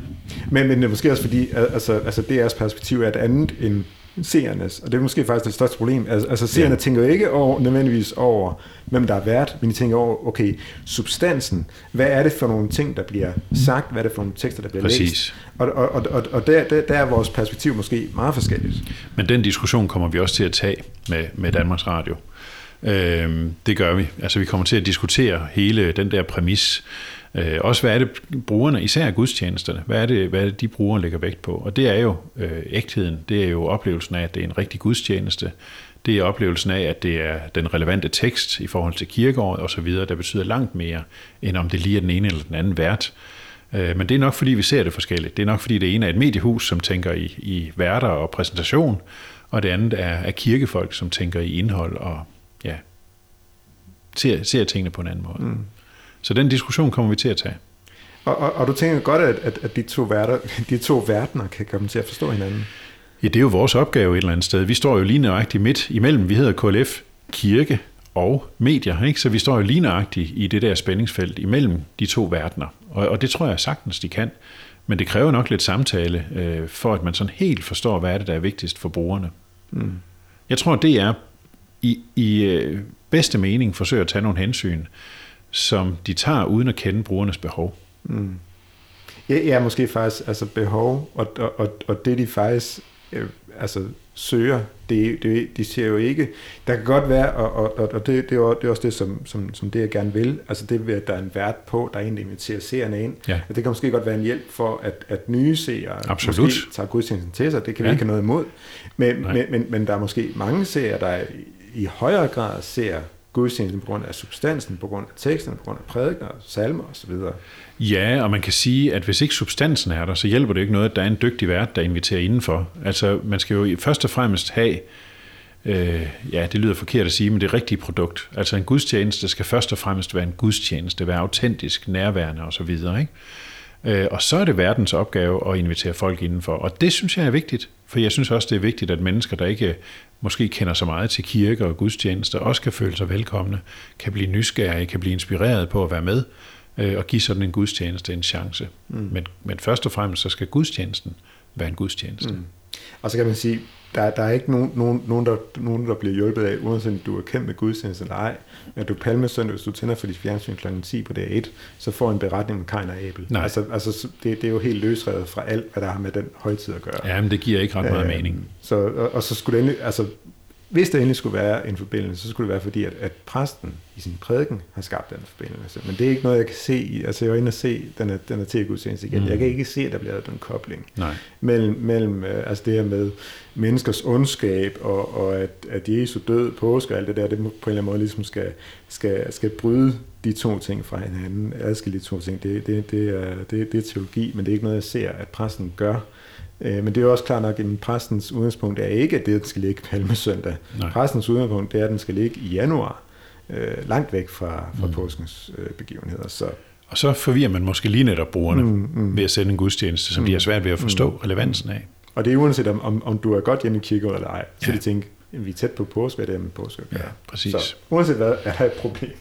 [SPEAKER 2] Men, men det er måske også fordi, altså, altså DR's perspektiv er et andet end seernes, og det er måske faktisk det største problem. Altså, altså seerne ja. tænker ikke over, nødvendigvis over, hvem der er vært, men de tænker over, okay, substansen, hvad er det for nogle ting, der bliver sagt, hvad er det for nogle tekster, der bliver Præcis. læst? Og, og, og, og, og der, der, der er vores perspektiv måske meget forskelligt.
[SPEAKER 3] Men den diskussion kommer vi også til at tage med, med Danmarks Radio. Øh, det gør vi. Altså vi kommer til at diskutere hele den der præmis. Øh, også hvad er det brugerne, især gudstjenesterne, hvad er det, hvad er det de brugere lægger vægt på? Og det er jo øh, ægtheden, det er jo oplevelsen af, at det er en rigtig gudstjeneste. Det er oplevelsen af, at det er den relevante tekst i forhold til kirkeåret osv., der betyder langt mere, end om det lige er den ene eller den anden vært. Øh, men det er nok, fordi vi ser det forskelligt. Det er nok, fordi det ene er et mediehus, som tænker i, i værter og præsentation, og det andet er, er kirkefolk, som tænker i indhold og ser, ser tingene på en anden måde. Mm. Så den diskussion kommer vi til at tage.
[SPEAKER 2] Og, og, og du tænker godt, at, at, at de, to værter, de to verdener kan komme til at forstå hinanden?
[SPEAKER 3] Ja, det er jo vores opgave et eller andet sted. Vi står jo lige nøjagtigt midt imellem. Vi hedder KLF Kirke og medier, ikke? så vi står jo lige nøjagtigt i det der spændingsfelt imellem de to verdener. Og, og det tror jeg sagtens, de kan. Men det kræver nok lidt samtale, øh, for at man sådan helt forstår, hvad er det, der er vigtigst for brugerne. Mm. Jeg tror, det er i, i øh, bedste mening forsøger at tage nogle hensyn, som de tager uden at kende brugernes behov. Mm.
[SPEAKER 2] Ja, ja, måske faktisk altså behov, og, og, og, og det de faktisk øh, altså søger, det, det, de ser jo ikke, der kan godt være, og, og, og det, det, er, det er også det, som, som, som det jeg gerne vil, altså det ved, at der er en vært på, der egentlig inviterer seerne ind, ja. det kan måske godt være en hjælp for, at, at nye seere
[SPEAKER 3] Absolut.
[SPEAKER 2] måske tager gudstjenesten til sig, det kan vi ja. ikke have noget imod, men, men, men, men der er måske mange seere, der i højere grad ser gudstjenesten på grund af substansen, på grund af teksten, på grund af prædiker, salmer osv.
[SPEAKER 3] Ja, og man kan sige, at hvis ikke substansen er der, så hjælper det ikke noget, at der er en dygtig vært, der inviterer indenfor. Altså, man skal jo først og fremmest have, øh, ja, det lyder forkert at sige, men det rigtige produkt. Altså en gudstjeneste skal først og fremmest være en gudstjeneste, være autentisk, nærværende osv., ikke? Øh, og så er det verdens opgave at invitere folk indenfor. Og det synes jeg er vigtigt, for jeg synes også, det er vigtigt, at mennesker, der ikke måske kender så meget til kirke og gudstjenester, også kan føle sig velkomne, kan blive nysgerrige, kan blive inspireret på at være med øh, og give sådan en gudstjeneste en chance. Mm. Men, men først og fremmest så skal gudstjenesten være en gudstjeneste. Mm.
[SPEAKER 2] Og så kan man sige, der, der er ikke nogen, nogen, nogen, der, nogen, der bliver hjulpet af, uanset om du er kendt med gudstjeneste eller ej. Men du palmesøndag, hvis du tænder for dit fjernsyn kl. 10 på dag 1, så får en beretning med Kain og Abel. Nej. Altså, altså det, det er jo helt løsredet fra alt, hvad der har med den højtid at gøre.
[SPEAKER 3] Ja, men det giver ikke ret meget øh, mening.
[SPEAKER 2] Så, og, og så skulle det endelig, altså hvis der endelig skulle være en forbindelse, så skulle det være fordi, at, at præsten i sin prædiken har skabt den forbindelse. Men det er ikke noget, jeg kan se. I, altså jeg er inde og se den er, den er til gudstjeneste igen. Mm. Jeg kan ikke se, at der bliver den kobling
[SPEAKER 3] Nej.
[SPEAKER 2] mellem, mellem øh, altså det her med menneskers ondskab, og, og at, at Jesu død, påske og alt det der, det på en eller anden måde ligesom skal, skal, skal bryde de to ting fra hinanden, adskille de to ting. Det, det, det, er, det, det er teologi, men det er ikke noget, jeg ser, at præsten gør Øh, men det er jo også klart nok, at præstens udgangspunkt er ikke, at det skal ligge palmesøndag. Nej. Præstens udgangspunkt det er, at den skal ligge i januar, øh, langt væk fra, fra mm. påskens øh, begivenheder. Så.
[SPEAKER 3] Og så forvirrer man måske lige netop brugerne mm, mm. ved at sende en gudstjeneste, som mm. de har svært ved at forstå mm. relevansen af.
[SPEAKER 2] Og det er uanset om, om, om du er godt hjemme i kirke eller ej, så ja. de tænker, vi er tæt på påske, hvad det er med påske.
[SPEAKER 3] Ja, præcis.
[SPEAKER 2] Så uanset hvad, er der et problem.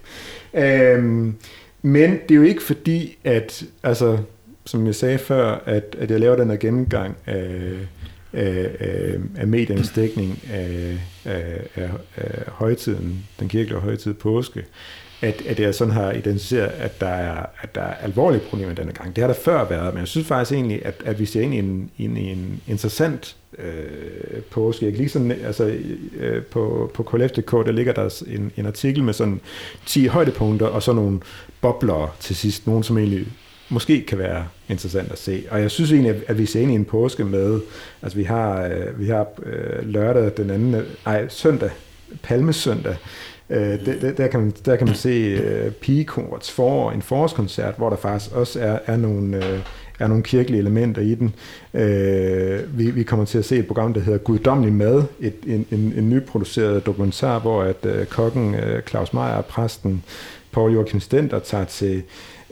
[SPEAKER 2] Øhm, men det er jo ikke fordi, at altså, som jeg sagde før, at, at jeg laver den her gennemgang af, af, af, af mediernes dækning af, af, af, af højtiden, den kirkelige højtid påske, at, at jeg sådan har identificeret, at der er, at der er alvorlige problemer denne gang. Det har der før været, men jeg synes faktisk egentlig, at, at vi ser ind i en, ind i en interessant øh, påske. Jeg kan lige sådan, altså, øh, på, på KLF.dk, der ligger der en, en artikel med sådan 10 højdepunkter, og så nogle bobler til sidst, nogen som egentlig måske kan være interessant at se. Og jeg synes egentlig, at vi ser ind i en påske med, altså vi har, øh, vi har øh, lørdag den anden, nej, søndag, palmesøndag, øh, der, der, kan man, der kan man se øh, pigekorts for en forårskoncert, hvor der faktisk også er, er nogle... Øh, er nogle kirkelige elementer i den. Øh, vi, vi kommer til at se et program, der hedder Guddommelig Mad, et, en, en, en nyproduceret dokumentar, hvor at øh, kokken øh, Claus Meier og præsten Paul Joachim Stenter tager til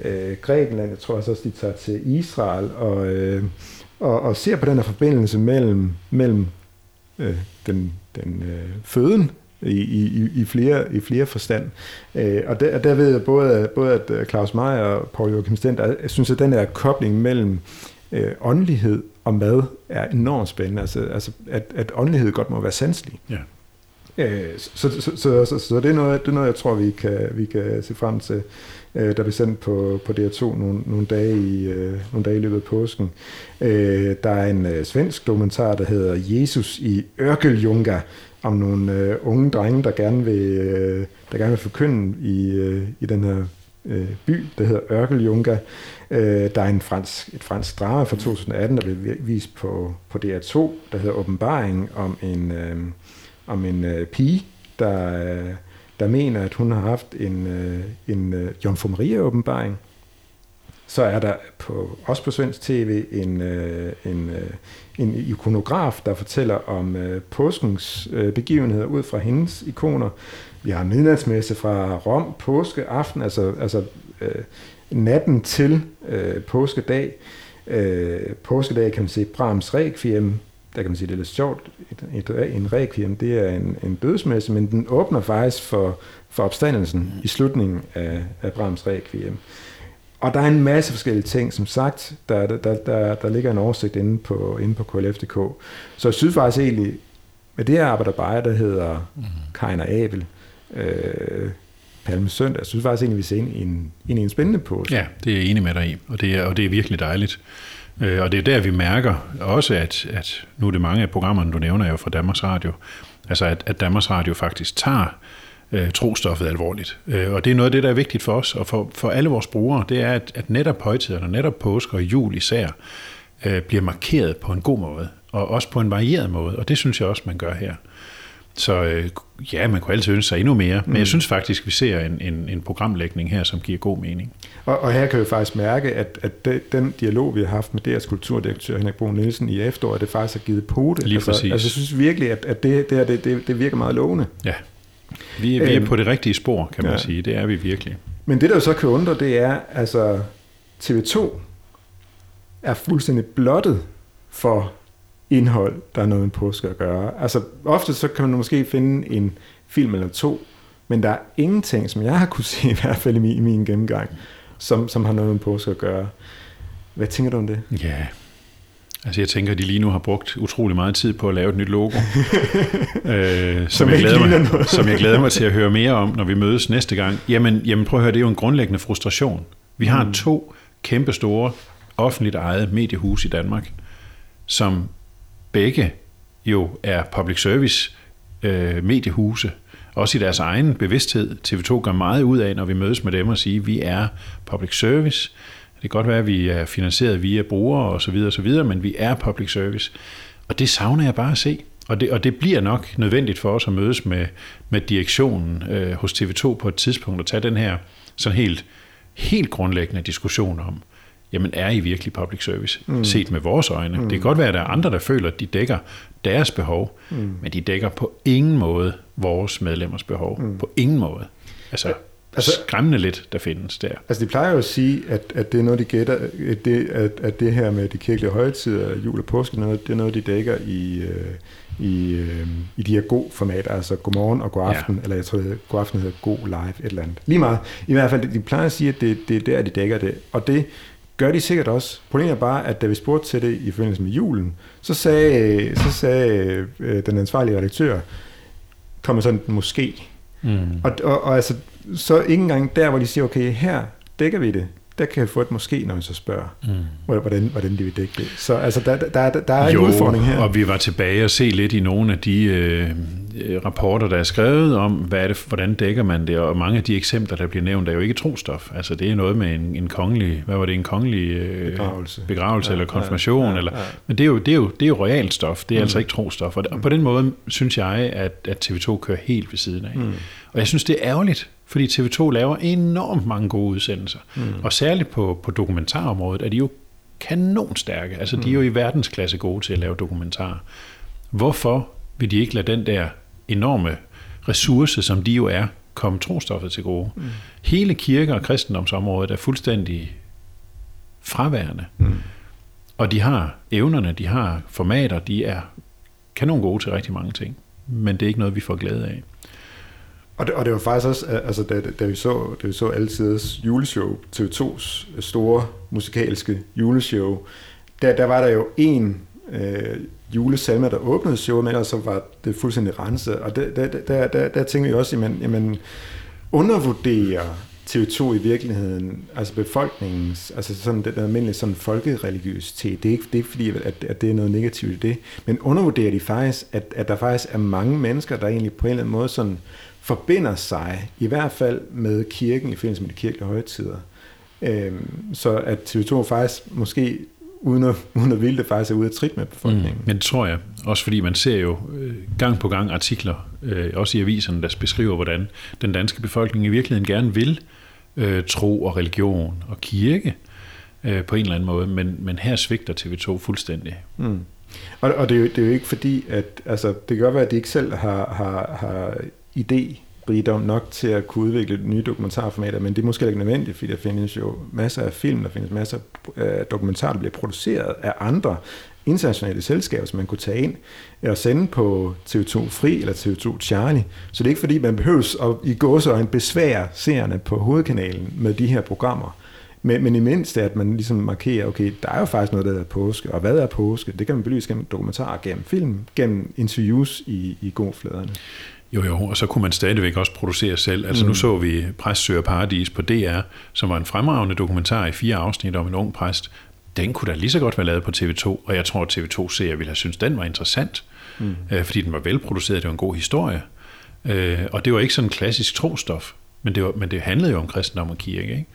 [SPEAKER 2] øh, Grækenland, jeg tror også, de tager til Israel, og, øh, og, og ser på den her forbindelse mellem, mellem øh, den, den øh, føden i, i, i, flere, i flere forstand. Øh, og, der, der ved jeg både, både at øh, Claus Meier og Paul Joachim Stenter, jeg synes, at den her kobling mellem øh, åndelighed og mad er enormt spændende. Altså, altså at, at åndelighed godt må være sanselig. Ja. Øh, så, så, så, så, så, det, er noget, det er noget, jeg tror, vi kan, vi kan se frem til øh, der bliver sendt på, på DR2 nogle, nogle, dage i, øh, nogle dage i løbet af påsken. Øh, der er en øh, svensk dokumentar, der hedder Jesus i Ørkeljunga, om nogle øh, unge drenge, der gerne vil, øh, der gerne vil forkynde i, øh, i den her øh, by, der hedder Ørkeljunga. Øh, der er en fransk, et fransk drama fra 2018, der blev vist på, på DR2, der hedder Åbenbaring om en, øh, om en øh, pige, der, øh, der mener, at hun har haft en, øh, en øh, Jomfru Maria-åbenbaring. Så er der på, også på svensk tv en, øh, en, øh, en ikonograf, der fortæller om øh, påskens øh, begivenheder ud fra hendes ikoner. Vi har midnatsmesse fra Rom, påskeaften, altså, altså øh, natten til øh, påskedag. Øh, påskedag kan man se Brahms Requiem, der kan man sige, det er lidt sjovt. Et, et, en requiem, det er en, en dødsmesse, men den åbner faktisk for, for opstandelsen i slutningen af, af Brahms Requiem. Og der er en masse forskellige ting, som sagt, der, der, der, der, ligger en oversigt inde på, inde på KLF.dk. Så jeg synes faktisk egentlig, med det her arbejder bare, der hedder mm. Kain og Abel, øh, Palme Søndag, jeg synes faktisk egentlig, vi ser ind i en, ind i en spændende pose.
[SPEAKER 3] Ja, det er jeg enig med dig i, og det er, og det er virkelig dejligt. Øh, og det er der, vi mærker også, at, at nu er det mange af programmerne, du nævner jo fra Danmarks Radio, altså at, at Danmarks Radio faktisk tager øh, trostoffet alvorligt. Øh, og det er noget af det, der er vigtigt for os og for, for alle vores brugere, det er, at, at netop højtiderne, netop påske og jul især, øh, bliver markeret på en god måde, og også på en varieret måde, og det synes jeg også, man gør her. Så øh, ja, man kunne altid ønske sig endnu mere, men mm. jeg synes faktisk, vi ser en, en, en programlægning her, som giver god mening.
[SPEAKER 2] Og, og her kan vi faktisk mærke, at, at det, den dialog, vi har haft med deres kulturdirektør Henrik Bo Nielsen i efteråret, det faktisk har givet pote.
[SPEAKER 3] Lige
[SPEAKER 2] altså,
[SPEAKER 3] præcis.
[SPEAKER 2] Altså, jeg synes virkelig, at, at det, det, det, det, det virker meget lovende.
[SPEAKER 3] Ja, vi, vi er øhm, på det rigtige spor, kan man ja. sige. Det er vi virkelig.
[SPEAKER 2] Men det, der jo så kan undre, det er, altså TV2 er fuldstændig blottet for indhold, der er noget med påske at gøre. Altså ofte så kan man måske finde en film eller to, men der er ingenting, som jeg har kunne se i hvert fald i min, i min gennemgang, som, som har noget med påske at gøre. Hvad tænker du om det?
[SPEAKER 3] Ja, Altså jeg tænker, at de lige nu har brugt utrolig meget tid på at lave et nyt logo, øh, som, som, jeg glæder mig, som jeg glæder mig til at høre mere om, når vi mødes næste gang. Jamen, jamen prøv at høre, det er jo en grundlæggende frustration. Vi har mm. to kæmpe store offentligt ejede mediehus i Danmark, som begge jo er public service øh, mediehuse, også i deres egen bevidsthed. TV2 gør meget ud af, når vi mødes med dem og siger, at vi er public service, det kan godt være, at vi er finansieret via brugere og så videre, og så videre, men vi er public service. Og det savner jeg bare at se. Og det, og det bliver nok nødvendigt for os at mødes med, med direktionen øh, hos TV2 på et tidspunkt og tage den her sådan helt, helt grundlæggende diskussion om, jamen er I virkelig public service, mm. set med vores øjne? Mm. Det kan godt være, at der er andre, der føler, at de dækker deres behov, mm. men de dækker på ingen måde vores medlemmers behov. Mm. På ingen måde. Altså, altså, skræmmende lidt, der findes der.
[SPEAKER 2] Altså de plejer jo at sige, at, at det er noget, de gætter, at det, at, at det her med de kirkelige højtider, jul og påske, noget, det er noget, de dækker i, øh, i, øh, i de her god formater, altså godmorgen og god aften, ja. eller jeg tror, det god aften hedder god live, et eller andet. Lige meget. I hvert fald, de plejer at sige, at det, det er der, de dækker det, og det gør de sikkert også. Problemet er bare, at da vi spurgte til det i forbindelse med julen, så sagde, så sagde øh, den ansvarlige redaktør, kommer sådan måske. Mm. Og, og, og altså, så ikke engang der, hvor de siger, okay, her dækker vi det, der kan jeg få et måske, når man så spørger, mm. hvordan, hvordan de vil dække det. Så altså, der, der, der, der er jo, en udfordring her.
[SPEAKER 3] og vi var tilbage og se lidt i nogle af de øh, rapporter, der er skrevet om, hvad er det, hvordan dækker man det, og mange af de eksempler, der bliver nævnt, er jo ikke trostof. Altså det er noget med en, en kongelig, hvad var det, en kongelig øh, begravelse, begravelse ja, eller konfirmation, ja, ja, eller, men det er jo, det er jo, det er jo royalt stof, det er mm. altså ikke trostof. Og, og på den måde synes jeg, at, at TV2 kører helt ved siden af. Mm. Og jeg synes, det er ærgerligt, fordi TV2 laver enormt mange gode udsendelser. Mm. Og særligt på, på dokumentarområdet er de jo kanonstærke. Altså, mm. de er jo i verdensklasse gode til at lave dokumentarer. Hvorfor vil de ikke lade den der enorme ressource, som de jo er, komme trostoffet til gode? Mm. Hele kirke- og kristendomsområdet er fuldstændig fraværende. Mm. Og de har evnerne, de har formater, de er kanon gode til rigtig mange ting. Men det er ikke noget, vi får glæde af.
[SPEAKER 2] Og det, og det var faktisk også, øh, altså da, da, vi så, da vi så Altidets juleshow, TV2's store musikalske juleshow, der, der var der jo en øh, julesalme, der åbnede showet, men så var det fuldstændig renset. Og der, der, der, der, der tænkte vi også, jamen, jamen undervurderer TV2 i virkeligheden, altså befolkningens, altså sådan den almindelige sådan folkereligiøsitet, det er ikke, det er ikke fordi, at, at det er noget negativt i det, men undervurderer de faktisk, at, at der faktisk er mange mennesker, der egentlig på en eller anden måde sådan forbinder sig, i hvert fald med kirken i forbindelse med de kirkelige højtider. Øhm, så at TV2 faktisk måske uden at, uden at ville det faktisk er ude af trit med befolkningen. Mm,
[SPEAKER 3] men det tror jeg. Også fordi man ser jo øh, gang på gang artikler, øh, også i aviserne, der beskriver, hvordan den danske befolkning i virkeligheden gerne vil øh, tro og religion og kirke øh, på en eller anden måde, men, men her svigter TV2 fuldstændig.
[SPEAKER 2] Mm. Og, og det, er jo, det er jo ikke fordi, at altså, det kan godt være, at de ikke selv har, har, har idé rigdom nok til at kunne udvikle nye dokumentarformater, men det er måske ikke nødvendigt, fordi der findes jo masser af film, der findes masser af dokumentarer, der bliver produceret af andre internationale selskaber, som man kunne tage ind og sende på TV2 Fri eller TV2 Charlie. Så det er ikke fordi, man behøves at i en besvære seerne på hovedkanalen med de her programmer. Men, men i mindst at man ligesom markerer, okay, der er jo faktisk noget, der er påske, og hvad er påske? Det kan man belyse gennem dokumentarer, gennem film, gennem interviews i, i gåfladerne.
[SPEAKER 3] Jo, jo, og så kunne man stadigvæk også producere selv. Altså mm. nu så vi Præst Søger Paradis på DR, som var en fremragende dokumentar i fire afsnit om en ung præst. Den kunne da lige så godt være lavet på TV2, og jeg tror, at TV2 ser ville have synes den var interessant, mm. øh, fordi den var velproduceret, det var en god historie. Øh, og det var ikke sådan en klassisk trostof, men det, var, men det handlede jo om kristendom og kirke. Ikke?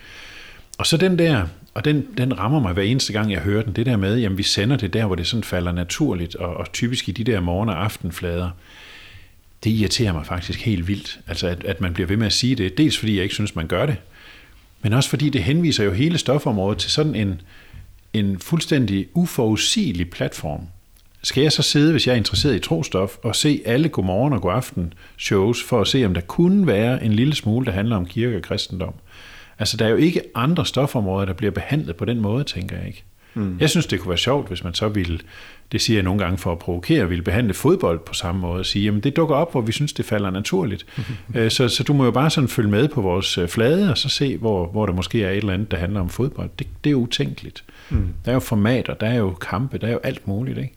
[SPEAKER 3] Og så den der, og den, den rammer mig hver eneste gang, jeg hører den, det der med, jamen vi sender det der, hvor det sådan falder naturligt, og, og typisk i de der morgen- og aftenflader, det irriterer mig faktisk helt vildt, altså at, at man bliver ved med at sige det. Dels fordi jeg ikke synes, man gør det, men også fordi det henviser jo hele stofområdet til sådan en, en fuldstændig uforudsigelig platform. Skal jeg så sidde, hvis jeg er interesseret i trostof, og se alle godmorgen og godaften shows, for at se, om der kunne være en lille smule, der handler om kirke og kristendom? Altså, der er jo ikke andre stofområder, der bliver behandlet på den måde, tænker jeg ikke. Mm. Jeg synes, det kunne være sjovt, hvis man så ville det siger jeg nogle gange for at provokere, vil behandle fodbold på samme måde og sige, jamen det dukker op, hvor vi synes, det falder naturligt. Øh, så, så du må jo bare sådan følge med på vores øh, flade, og så se, hvor, hvor der måske er et eller andet, der handler om fodbold. Det, det er utænkeligt. Mm. Der er jo formater, der er jo kampe, der er jo alt muligt, ikke?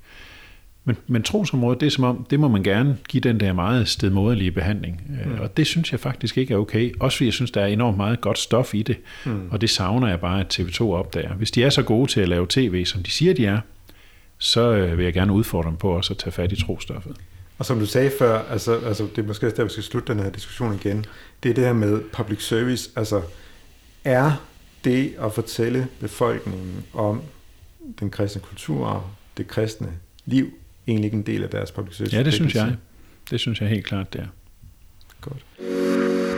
[SPEAKER 3] Men, men trosområdet, det er som om, det må man gerne give den der meget stedmoderlige behandling. Øh, mm. Og det synes jeg faktisk ikke er okay. Også fordi jeg synes, der er enormt meget godt stof i det. Mm. Og det savner jeg bare, at TV2 opdager. Hvis de er så gode til at lave tv, som de siger, de er, så øh, vil jeg gerne udfordre dem på også at tage fat i trostoffet.
[SPEAKER 2] Og som du sagde før, altså, altså det er måske der, vi skal slutte den her diskussion igen, det er det her med public service. Altså, er det at fortælle befolkningen om den kristne kultur og det kristne liv egentlig ikke en del af deres public service?
[SPEAKER 3] Ja, det synes jeg. Det synes jeg helt klart, det er.
[SPEAKER 2] Godt.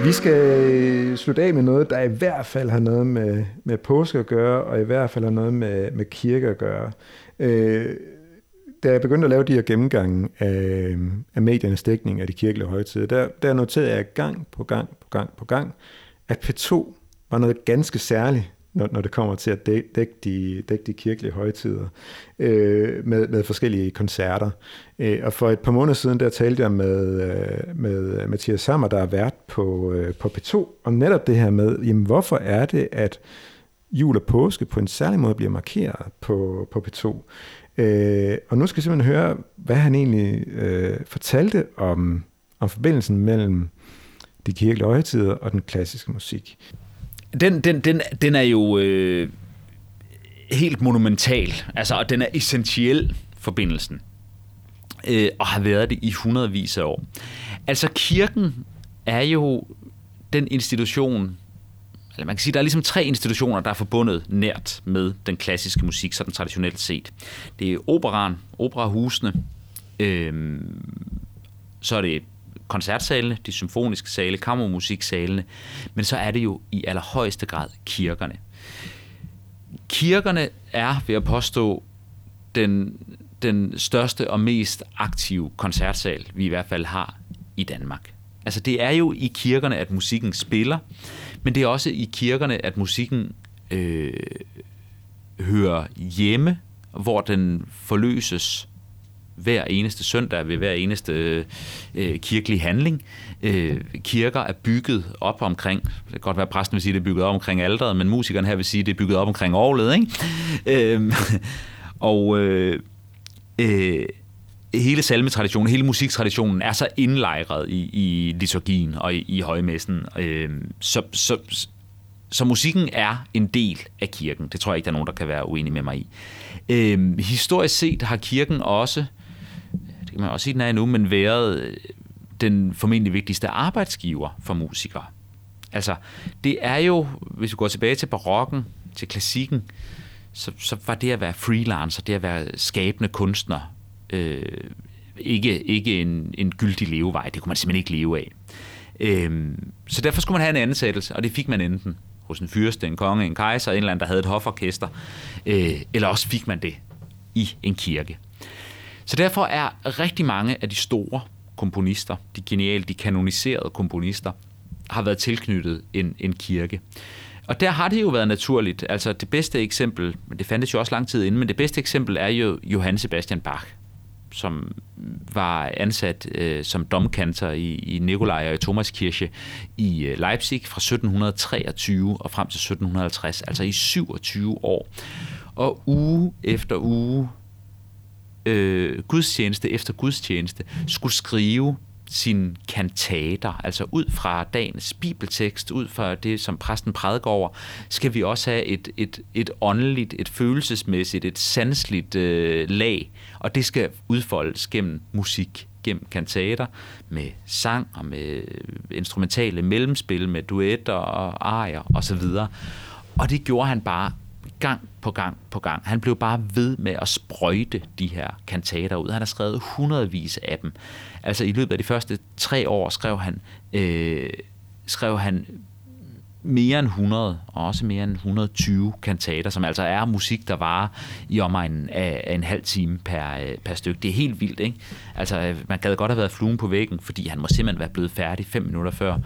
[SPEAKER 2] Vi skal slutte af med noget, der i hvert fald har noget med, med påske at gøre, og i hvert fald har noget med, med kirke at gøre. Øh, da jeg begyndte at lave de her gennemgange af, øh, af mediernes dækning af de kirkelige højtider, der, der noterede jeg gang på gang på gang på gang, at P2 var noget ganske særligt, når, når det kommer til at dække, dække, de, dække de kirkelige højtider øh, med, med forskellige koncerter. Øh, og for et par måneder siden, der talte jeg med, øh, med Mathias Sammer, der er vært på, øh, på P2, om netop det her med, jamen, hvorfor er det, at jul og påske på en særlig måde bliver markeret på, på P2. Øh, og nu skal vi simpelthen høre, hvad han egentlig øh, fortalte om, om forbindelsen mellem de kirkelige højtider og den klassiske musik.
[SPEAKER 4] Den, den, den, den er jo øh, helt monumental, altså, og den er essentiel, forbindelsen, øh, og har været det i hundredvis af år. Altså kirken er jo den institution, eller man kan sige, der er ligesom tre institutioner, der er forbundet nært med den klassiske musik, sådan traditionelt set. Det er operan, operahusene, øh, så er det koncertsalene, de symfoniske sale, kammermusiksalene, men så er det jo i allerhøjeste grad kirkerne. Kirkerne er, vil jeg påstå, den, den største og mest aktive koncertsal, vi i hvert fald har i Danmark. Altså det er jo i kirkerne, at musikken spiller, men det er også i kirkerne, at musikken øh, hører hjemme, hvor den forløses hver eneste søndag ved hver eneste øh, kirkelig handling. Øh, kirker er bygget op omkring, det kan godt være, at præsten vil sige, at det er bygget op omkring alderet, men musikeren her vil sige, at det er bygget op omkring overledet. Ikke? Øh, og øh, øh, hele salmetraditionen, hele musiktraditionen er så indlejret i, i liturgien og i, i højmessen. Øh, så, så så musikken er en del af kirken. Det tror jeg ikke, der er nogen, der kan være uenig med mig i. Øh, historisk set har kirken også, det kan man også sige, den er nu, men været øh, den formentlig vigtigste arbejdsgiver for musikere. Altså, det er jo, hvis vi går tilbage til barokken, til klassikken, så, så var det at være freelancer, det at være skabende kunstner, øh, ikke, ikke en, en gyldig levevej. Det kunne man simpelthen ikke leve af. Øh, så derfor skulle man have en ansættelse, og det fik man enten hos en fyrste, en konge, en kejser, en eller anden, der havde et hoforkester, øh, eller også fik man det i en kirke. Så derfor er rigtig mange af de store komponister, de geniale, de kanoniserede komponister, har været tilknyttet en, en kirke. Og der har det jo været naturligt. Altså det bedste eksempel, men det fandtes jo også lang tid inden, men det bedste eksempel er jo Johann Sebastian Bach, som var ansat øh, som domkanter i, i Nikolaj og i Kirche i øh, Leipzig fra 1723 og frem til 1750, altså i 27 år. Og uge efter uge, øh, gudstjeneste efter gudstjeneste, skulle skrive sine kantater, altså ud fra dagens bibeltekst, ud fra det, som præsten prædiker over, skal vi også have et, et, et åndeligt, et følelsesmæssigt, et sansligt øh, lag, og det skal udfoldes gennem musik, gennem kantater, med sang og med øh, instrumentale mellemspil, med duetter og arier osv. Og det gjorde han bare gang på gang på gang. Han blev bare ved med at sprøjte de her kantater ud. Han har skrevet hundredvis af dem. Altså i løbet af de første tre år skrev han, øh, skrev han mere end 100, og også mere end 120 kantater, som altså er musik, der varer i omegnen af, en halv time per, øh, per stykke. Det er helt vildt, ikke? Altså, øh, man gad godt have været fluen på væggen, fordi han må simpelthen være blevet færdig fem minutter før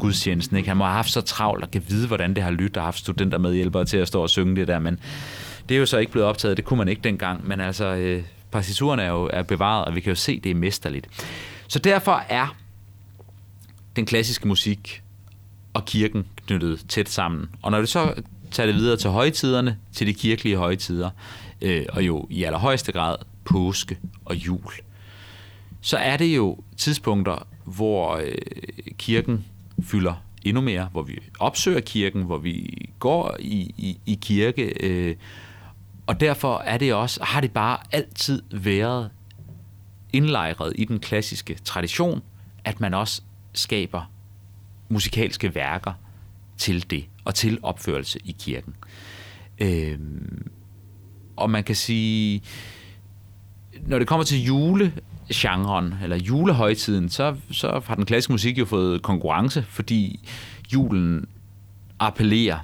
[SPEAKER 4] gudstjenesten, ikke? Han må have haft så travlt og kan vide, hvordan det har lyttet, og haft studenter med hjælpere til at stå og synge det der, men det er jo så ikke blevet optaget, det kunne man ikke dengang, men altså, øh, partituren er jo er bevaret, og vi kan jo se, det er mesterligt. Så derfor er den klassiske musik og kirken knyttet tæt sammen. Og når du så tager det videre til højtiderne, til de kirkelige højtider, øh, og jo i allerhøjeste grad påske og jul, så er det jo tidspunkter, hvor øh, kirken fylder endnu mere, hvor vi opsøger kirken, hvor vi går i, i, i kirke, øh, og derfor er det også, har det bare altid været indlejret i den klassiske tradition, at man også skaber musikalske værker til det, og til opførelse i kirken. Øh, og man kan sige, når det kommer til julegenren, eller julehøjtiden, så, så har den klassiske musik jo fået konkurrence, fordi julen appellerer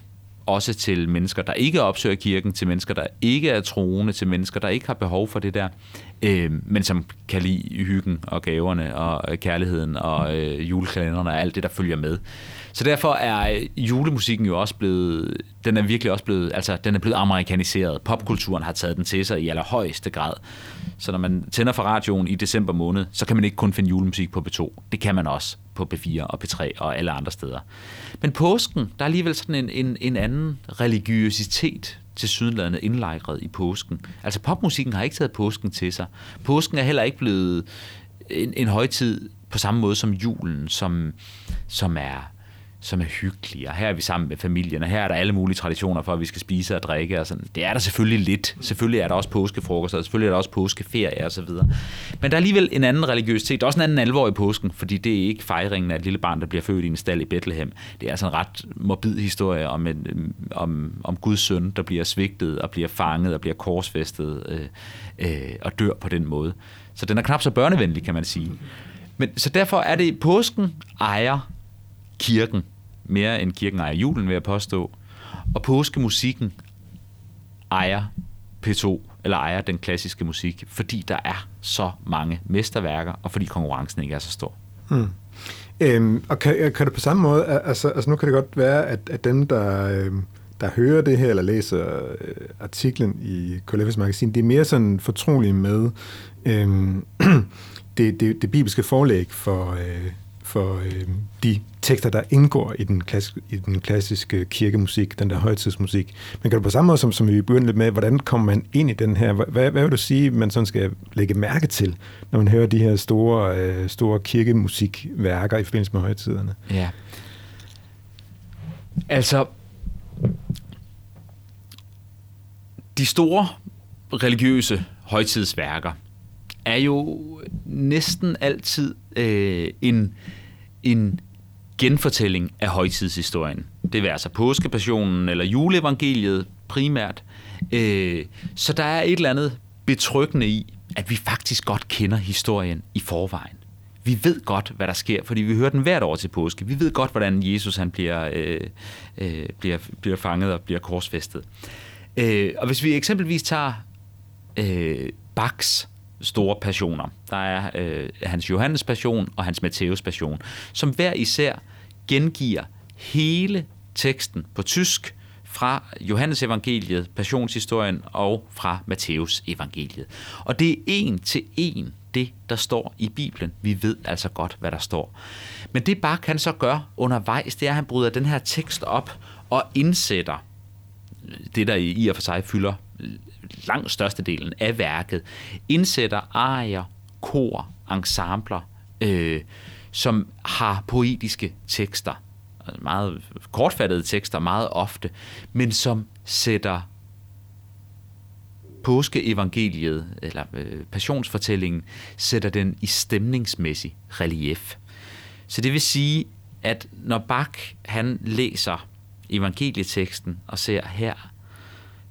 [SPEAKER 4] også til mennesker, der ikke opsøger kirken, til mennesker, der ikke er troende, til mennesker, der ikke har behov for det der, øh, men som kan lide hyggen og gaverne og øh, kærligheden og øh, julekalenderne og alt det, der følger med. Så derfor er øh, julemusikken jo også blevet, den er virkelig også blevet, altså den er blevet amerikaniseret. Popkulturen har taget den til sig i allerhøjeste grad. Så når man tænder for radioen i december måned, så kan man ikke kun finde julemusik på B2. Det kan man også på B4 og B3 og alle andre steder. Men påsken, der er alligevel sådan en, en, en anden religiøsitet til sydenlandet indlejret i påsken. Altså popmusikken har ikke taget påsken til sig. Påsken er heller ikke blevet en, en højtid på samme måde som julen, som, som er som er hyggelige, og her er vi sammen med familien, og her er der alle mulige traditioner for, at vi skal spise og drikke, og sådan. Det er der selvfølgelig lidt. Selvfølgelig er der også påskefrokost, og selvfølgelig er der også påskeferie og så videre. Men der er alligevel en anden religiøsitet, også en anden alvor i påsken, fordi det er ikke fejringen af et lille barn, der bliver født i en stald i Bethlehem. Det er altså en ret morbid historie om, en, om, om Guds søn, der bliver svigtet og bliver fanget og bliver korsfæstet øh, øh, og dør på den måde. Så den er knap så børnevenlig, kan man sige. Men, så derfor er det, påsken ejer kirken mere end kirken ejer julen, vil jeg påstå. Og påskemusikken ejer P2, eller ejer den klassiske musik, fordi der er så mange mesterværker, og fordi konkurrencen ikke er så stor. Hmm.
[SPEAKER 2] Øhm, og kan, kan du på samme måde, altså, altså nu kan det godt være, at, at dem, der, øh, der hører det her, eller læser øh, artiklen i KLF's magasin, det er mere sådan fortrolige med øh, det, det, det bibelske forlæg for, øh, for øh, de tekster, der indgår i den, klass, i den klassiske kirkemusik, den der højtidsmusik. Men kan du på samme måde, som, som vi begyndte lidt med, hvordan kommer man ind i den her? Hvad, hvad vil du sige, man sådan skal lægge mærke til, når man hører de her store, øh, store kirkemusikværker i forbindelse med højtiderne?
[SPEAKER 4] Ja. Altså, de store religiøse højtidsværker – er jo næsten altid øh, en, en genfortælling af højtidshistorien. Det vil altså påskepassionen eller juleevangeliet primært. Øh, så der er et eller andet betryggende i, at vi faktisk godt kender historien i forvejen. Vi ved godt, hvad der sker, fordi vi hører den hvert år til påske. Vi ved godt, hvordan Jesus han bliver, øh, øh, bliver, bliver fanget og bliver korsfæstet. Øh, og hvis vi eksempelvis tager øh, Bachs store passioner. Der er øh, hans Johannes passion og hans Matthæus passion, som hver især gengiver hele teksten på tysk fra Johannes evangeliet, passionshistorien og fra Matthæus evangeliet. Og det er en til en det, der står i Bibelen. Vi ved altså godt, hvad der står. Men det bare kan så gøre undervejs, det er, at han bryder den her tekst op og indsætter det, der i og for sig fylder langt størstedelen af værket, indsætter arier, kor, ensembler, øh, som har poetiske tekster, altså meget kortfattede tekster meget ofte, men som sætter påskeevangeliet, eller øh, passionsfortællingen, sætter den i stemningsmæssig relief. Så det vil sige, at når Bach han læser evangelieteksten og ser her,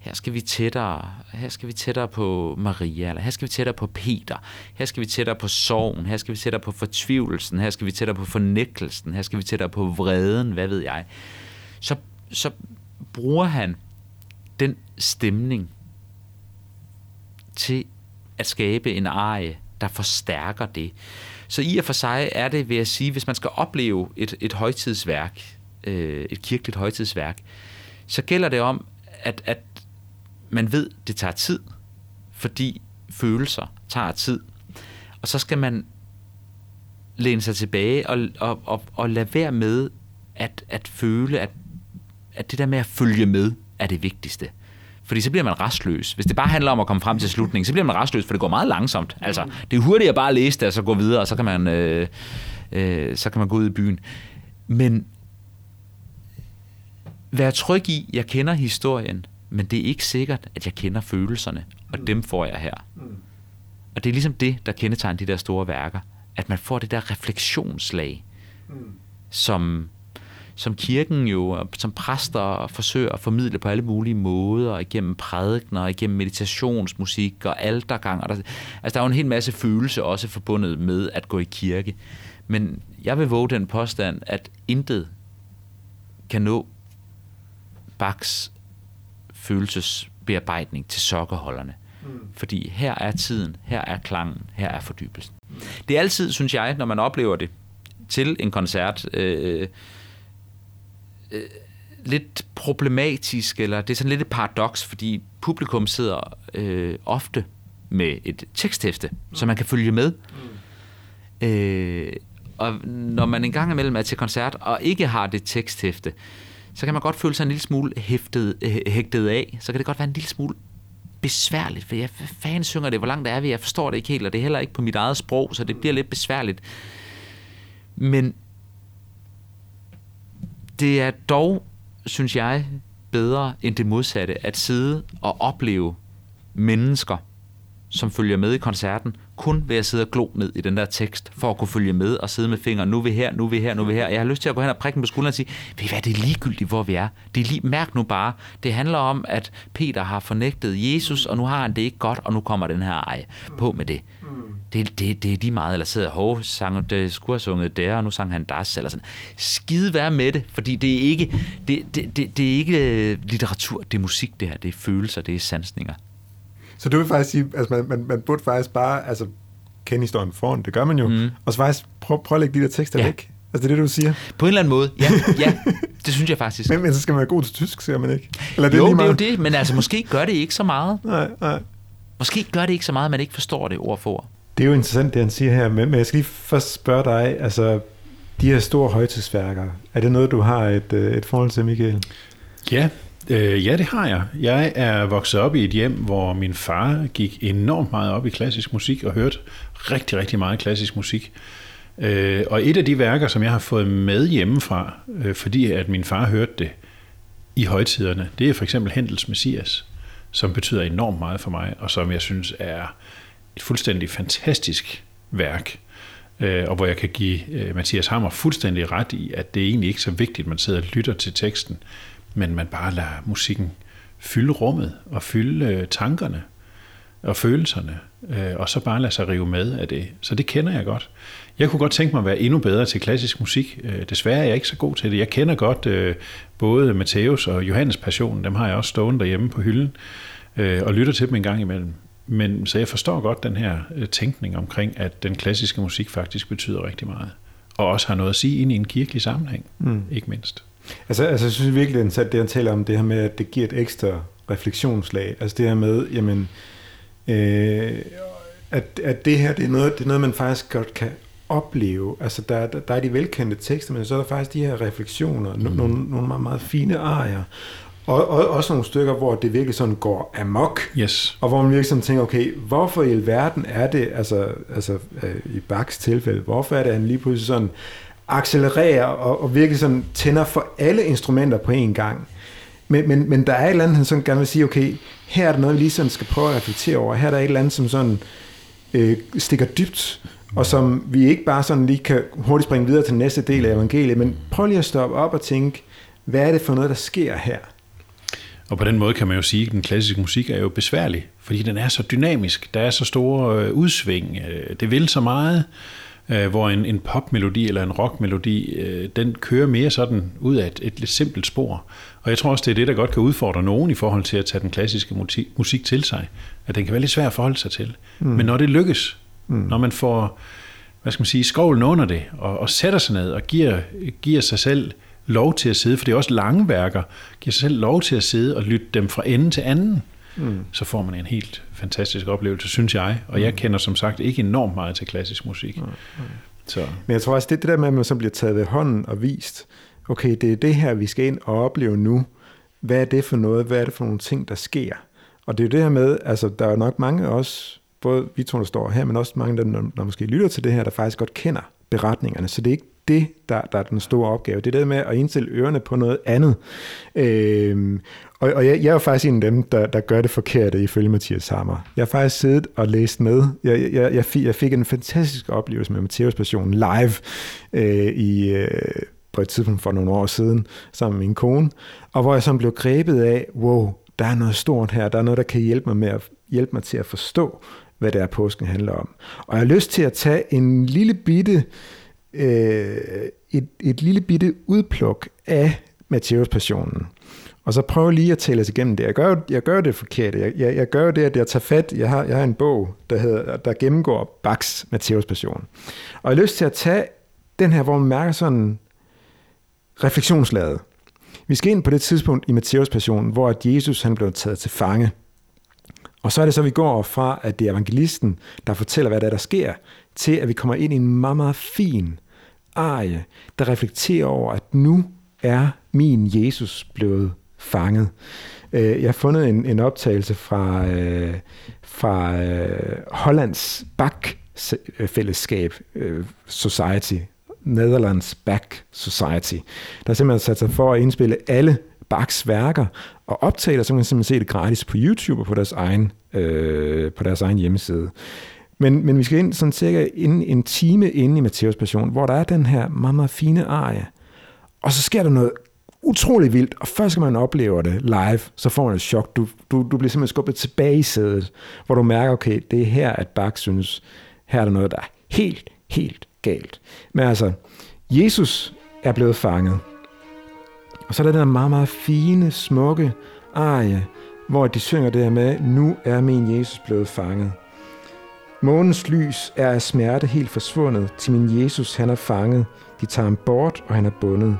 [SPEAKER 4] her skal vi tættere, her skal vi tættere på Maria, eller her skal vi tættere på Peter, her skal vi tættere på sorgen, her skal vi tættere på fortvivlelsen, her skal vi tættere på fornægtelsen, her skal vi tættere på vreden, hvad ved jeg. Så, så bruger han den stemning til at skabe en arie, der forstærker det. Så i og for sig er det, vil jeg sige, hvis man skal opleve et, et højtidsværk, øh, et kirkeligt højtidsværk, så gælder det om, at, at man ved, det tager tid, fordi følelser tager tid. Og så skal man læne sig tilbage og, og, og, og lade være med at, at føle, at, at det der med at følge med er det vigtigste. Fordi så bliver man restløs. Hvis det bare handler om at komme frem til slutningen, så bliver man restløs, for det går meget langsomt. Altså, det er hurtigt at bare læse det, og så gå videre, og så kan man, øh, øh, så kan man gå ud i byen. Men vær tryg i, jeg kender historien, men det er ikke sikkert, at jeg kender følelserne, og mm. dem får jeg her. Mm. Og det er ligesom det, der kendetegner de der store værker, at man får det der refleksionslag, mm. som, som kirken jo, som præster forsøger at formidle på alle mulige måder, igennem prædikner, igennem meditationsmusik og altergang. Og der, altså der er jo en hel masse følelse også forbundet med at gå i kirke. Men jeg vil våge den påstand, at intet kan nå Bachs følelsesbearbejdning til sokkerholderne. Mm. Fordi her er tiden, her er klangen, her er fordybelsen. Det er altid, synes jeg, når man oplever det til en koncert, øh, øh, lidt problematisk, eller det er sådan lidt et paradoks, fordi publikum sidder øh, ofte med et teksthæfte, mm. så man kan følge med. Mm. Øh, og når man engang imellem er til koncert og ikke har det teksthæfte, så kan man godt føle sig en lille smule hæftet, øh, hægtet af. Så kan det godt være en lille smule besværligt, for jeg fanden synger det, hvor langt er vi, jeg forstår det ikke helt, og det er heller ikke på mit eget sprog, så det bliver lidt besværligt. Men det er dog, synes jeg, bedre end det modsatte, at sidde og opleve mennesker, som følger med i koncerten, kun ved at sidde og glo ned i den der tekst, for at kunne følge med og sidde med fingeren, nu er vi her, nu er vi her, nu er vi her. Jeg har lyst til at gå hen og prikke på skulderen og sige, ved I hvad, det er ligegyldigt, hvor vi er. Det er lige, mærk nu bare, det handler om, at Peter har fornægtet Jesus, og nu har han det ikke godt, og nu kommer den her ej på med det. Det, det, det er lige meget, eller sidder, hov, sang, det skulle have sunget der, og nu sang han das, eller sådan. Skide være med det, fordi det er ikke, det, det, det, det er ikke øh, litteratur, det er musik det her, det er følelser, det er sansninger.
[SPEAKER 2] Så du vil faktisk sige, altså man, man, man burde faktisk bare altså, kende historien foran, det gør man jo, mm. og så faktisk prøve prøv at lægge de der tekster ja. væk. Altså det er det, du siger?
[SPEAKER 4] På en eller anden måde, ja. ja det synes jeg faktisk.
[SPEAKER 2] Men, men så skal man være god til tysk, siger man ikke?
[SPEAKER 4] Eller det jo, er det er jo det, men altså måske gør det ikke så meget.
[SPEAKER 2] Nej, nej.
[SPEAKER 4] Måske gør det ikke så meget, at man ikke forstår det ord for ord.
[SPEAKER 2] Det er jo interessant, det han siger her, men, men jeg skal lige først spørge dig, altså de her store højtidsværker, er det noget, du har et, øh, et forhold til, Michael?
[SPEAKER 3] Ja, Øh, ja, det har jeg. Jeg er vokset op i et hjem, hvor min far gik enormt meget op i klassisk musik og hørte rigtig, rigtig meget klassisk musik. Øh, og et af de værker, som jeg har fået med hjemmefra, øh, fordi at min far hørte det i højtiderne, det er for eksempel Hendels Messias, som betyder enormt meget for mig, og som jeg synes er et fuldstændig fantastisk værk, øh, og hvor jeg kan give øh, Mathias Hammer fuldstændig ret i, at det er egentlig ikke så vigtigt, at man sidder og lytter til teksten, men man bare lader musikken fylde rummet og fylde øh, tankerne og følelserne, øh, og så bare lade sig rive med af det. Så det kender jeg godt. Jeg kunne godt tænke mig at være endnu bedre til klassisk musik. Øh, desværre er jeg ikke så god til det. Jeg kender godt øh, både Matthæus og Johannes Passion, dem har jeg også stående derhjemme på hylden, øh, og lytter til dem en gang imellem. Men så jeg forstår godt den her øh, tænkning omkring, at den klassiske musik faktisk betyder rigtig meget. Og også har noget at sige ind i en kirkelig sammenhæng, mm. ikke mindst.
[SPEAKER 2] Altså, altså jeg synes virkelig, at det han taler om, det her med, at det giver et ekstra refleksionslag. Altså det her med, jamen, øh, at, at det her, det er, noget, det er noget, man faktisk godt kan opleve. Altså der, der, der er de velkendte tekster, men så er der faktisk de her refleksioner, mm. nogle, nogle meget, meget fine arier. Og, og også nogle stykker, hvor det virkelig sådan går amok.
[SPEAKER 3] Yes.
[SPEAKER 2] Og hvor man virkelig sådan tænker, okay, hvorfor i alverden er det, altså, altså øh, i Bachs tilfælde, hvorfor er det, han lige pludselig sådan accelererer og, og virkelig sådan tænder for alle instrumenter på én gang. Men, men, men der er et eller andet, han sådan gerne vil sige, okay, her er der noget, vi lige sådan skal prøve at reflektere over. Her er der et eller andet, som sådan øh, stikker dybt, og som vi ikke bare sådan lige kan hurtigt springe videre til næste del af evangeliet, men prøv lige at stoppe op og tænke, hvad er det for noget, der sker her?
[SPEAKER 3] Og på den måde kan man jo sige, at den klassiske musik er jo besværlig, fordi den er så dynamisk. Der er så store øh, udsving. Øh, det vil så meget, øh, hvor en, en popmelodi eller en rockmelodi, den kører mere sådan ud af et, et lidt simpelt spor. Og jeg tror også, det er det, der godt kan udfordre nogen i forhold til at tage den klassiske musik til sig. At den kan være lidt svær at forholde sig til. Mm. Men når det lykkes, mm. når man får hvad skal man sige, skovlen under det, og, og sætter sig ned og giver, giver sig selv lov til at sidde, for det er også lange værker, giver sig selv lov til at sidde og lytte dem fra ende til anden, mm. så får man en helt fantastisk oplevelse, synes jeg. Og jeg mm. kender som sagt ikke enormt meget til klassisk musik. Mm.
[SPEAKER 2] Så. Men jeg tror også, det, det der med, at man så bliver taget ved hånden og vist, okay, det er det her, vi skal ind og opleve nu. Hvad er det for noget? Hvad er det for nogle ting, der sker? Og det er jo det her med, altså der er nok mange af os, både vi to, der står her, men også mange, der, der måske lytter til det her, der faktisk godt kender beretningerne. Så det er ikke det, der, der er den store opgave. Det er det med at indstille ørerne på noget andet. Øhm, og, og jeg, jeg er jo faktisk en af dem, der, der gør det forkerte ifølge Mathias Hammer. Jeg har faktisk siddet og læst med. Jeg, jeg, jeg, fik, jeg fik en fantastisk oplevelse med Mathias Passion live øh, i... Øh, på et tidspunkt for nogle år siden, sammen med min kone, og hvor jeg sådan blev grebet af, wow, der er noget stort her, der er noget, der kan hjælpe mig, med at, hjælpe mig til at forstå, hvad det er, påsken handler om. Og jeg har lyst til at tage en lille bitte, øh, et, et lille bitte udpluk af Matthæus passionen. Og så prøve lige at tale os igennem det. Jeg gør, jeg gør det forkert. Jeg, jeg, jeg gør det, at jeg tager fat. Jeg har, jeg har en bog, der, hedder, der gennemgår Bachs Matthæus passion. Og jeg har lyst til at tage den her, hvor man mærker sådan refleksionslaget. Vi skal ind på det tidspunkt i Matthæus passion, hvor at Jesus han blev taget til fange. Og så er det så, vi går fra, at det er evangelisten, der fortæller, hvad der, er, der sker, til at vi kommer ind i en meget, meget fin arie, der reflekterer over, at nu er min Jesus blevet fanget. Øh, jeg har fundet en, en optagelse fra, øh, fra øh, Hollands Bach-fællesskab, øh, Society, Netherlands Back Society, der simpelthen sat sig for at indspille alle Bachs værker og optager, så kan man simpelthen se det gratis på YouTube og på deres egen, øh, på deres egen hjemmeside. Men, men vi skal ind sådan cirka inden, en time inde i Matteus Passion, hvor der er den her meget, meget fine arie. Og så sker der noget utrolig vildt, og først skal man opleve det live, så får man et chok. Du, du, du bliver simpelthen skubbet tilbage i sædet, hvor du mærker, okay, det er her, at Bach synes, her er der noget, der er helt, helt galt. Men altså, Jesus er blevet fanget. Og så er der den meget, meget fine, smukke arie, hvor de synger det her med, nu er min Jesus blevet fanget. Månens lys er af smerte helt forsvundet, til min Jesus han er fanget. De tager ham bort, og han er bundet.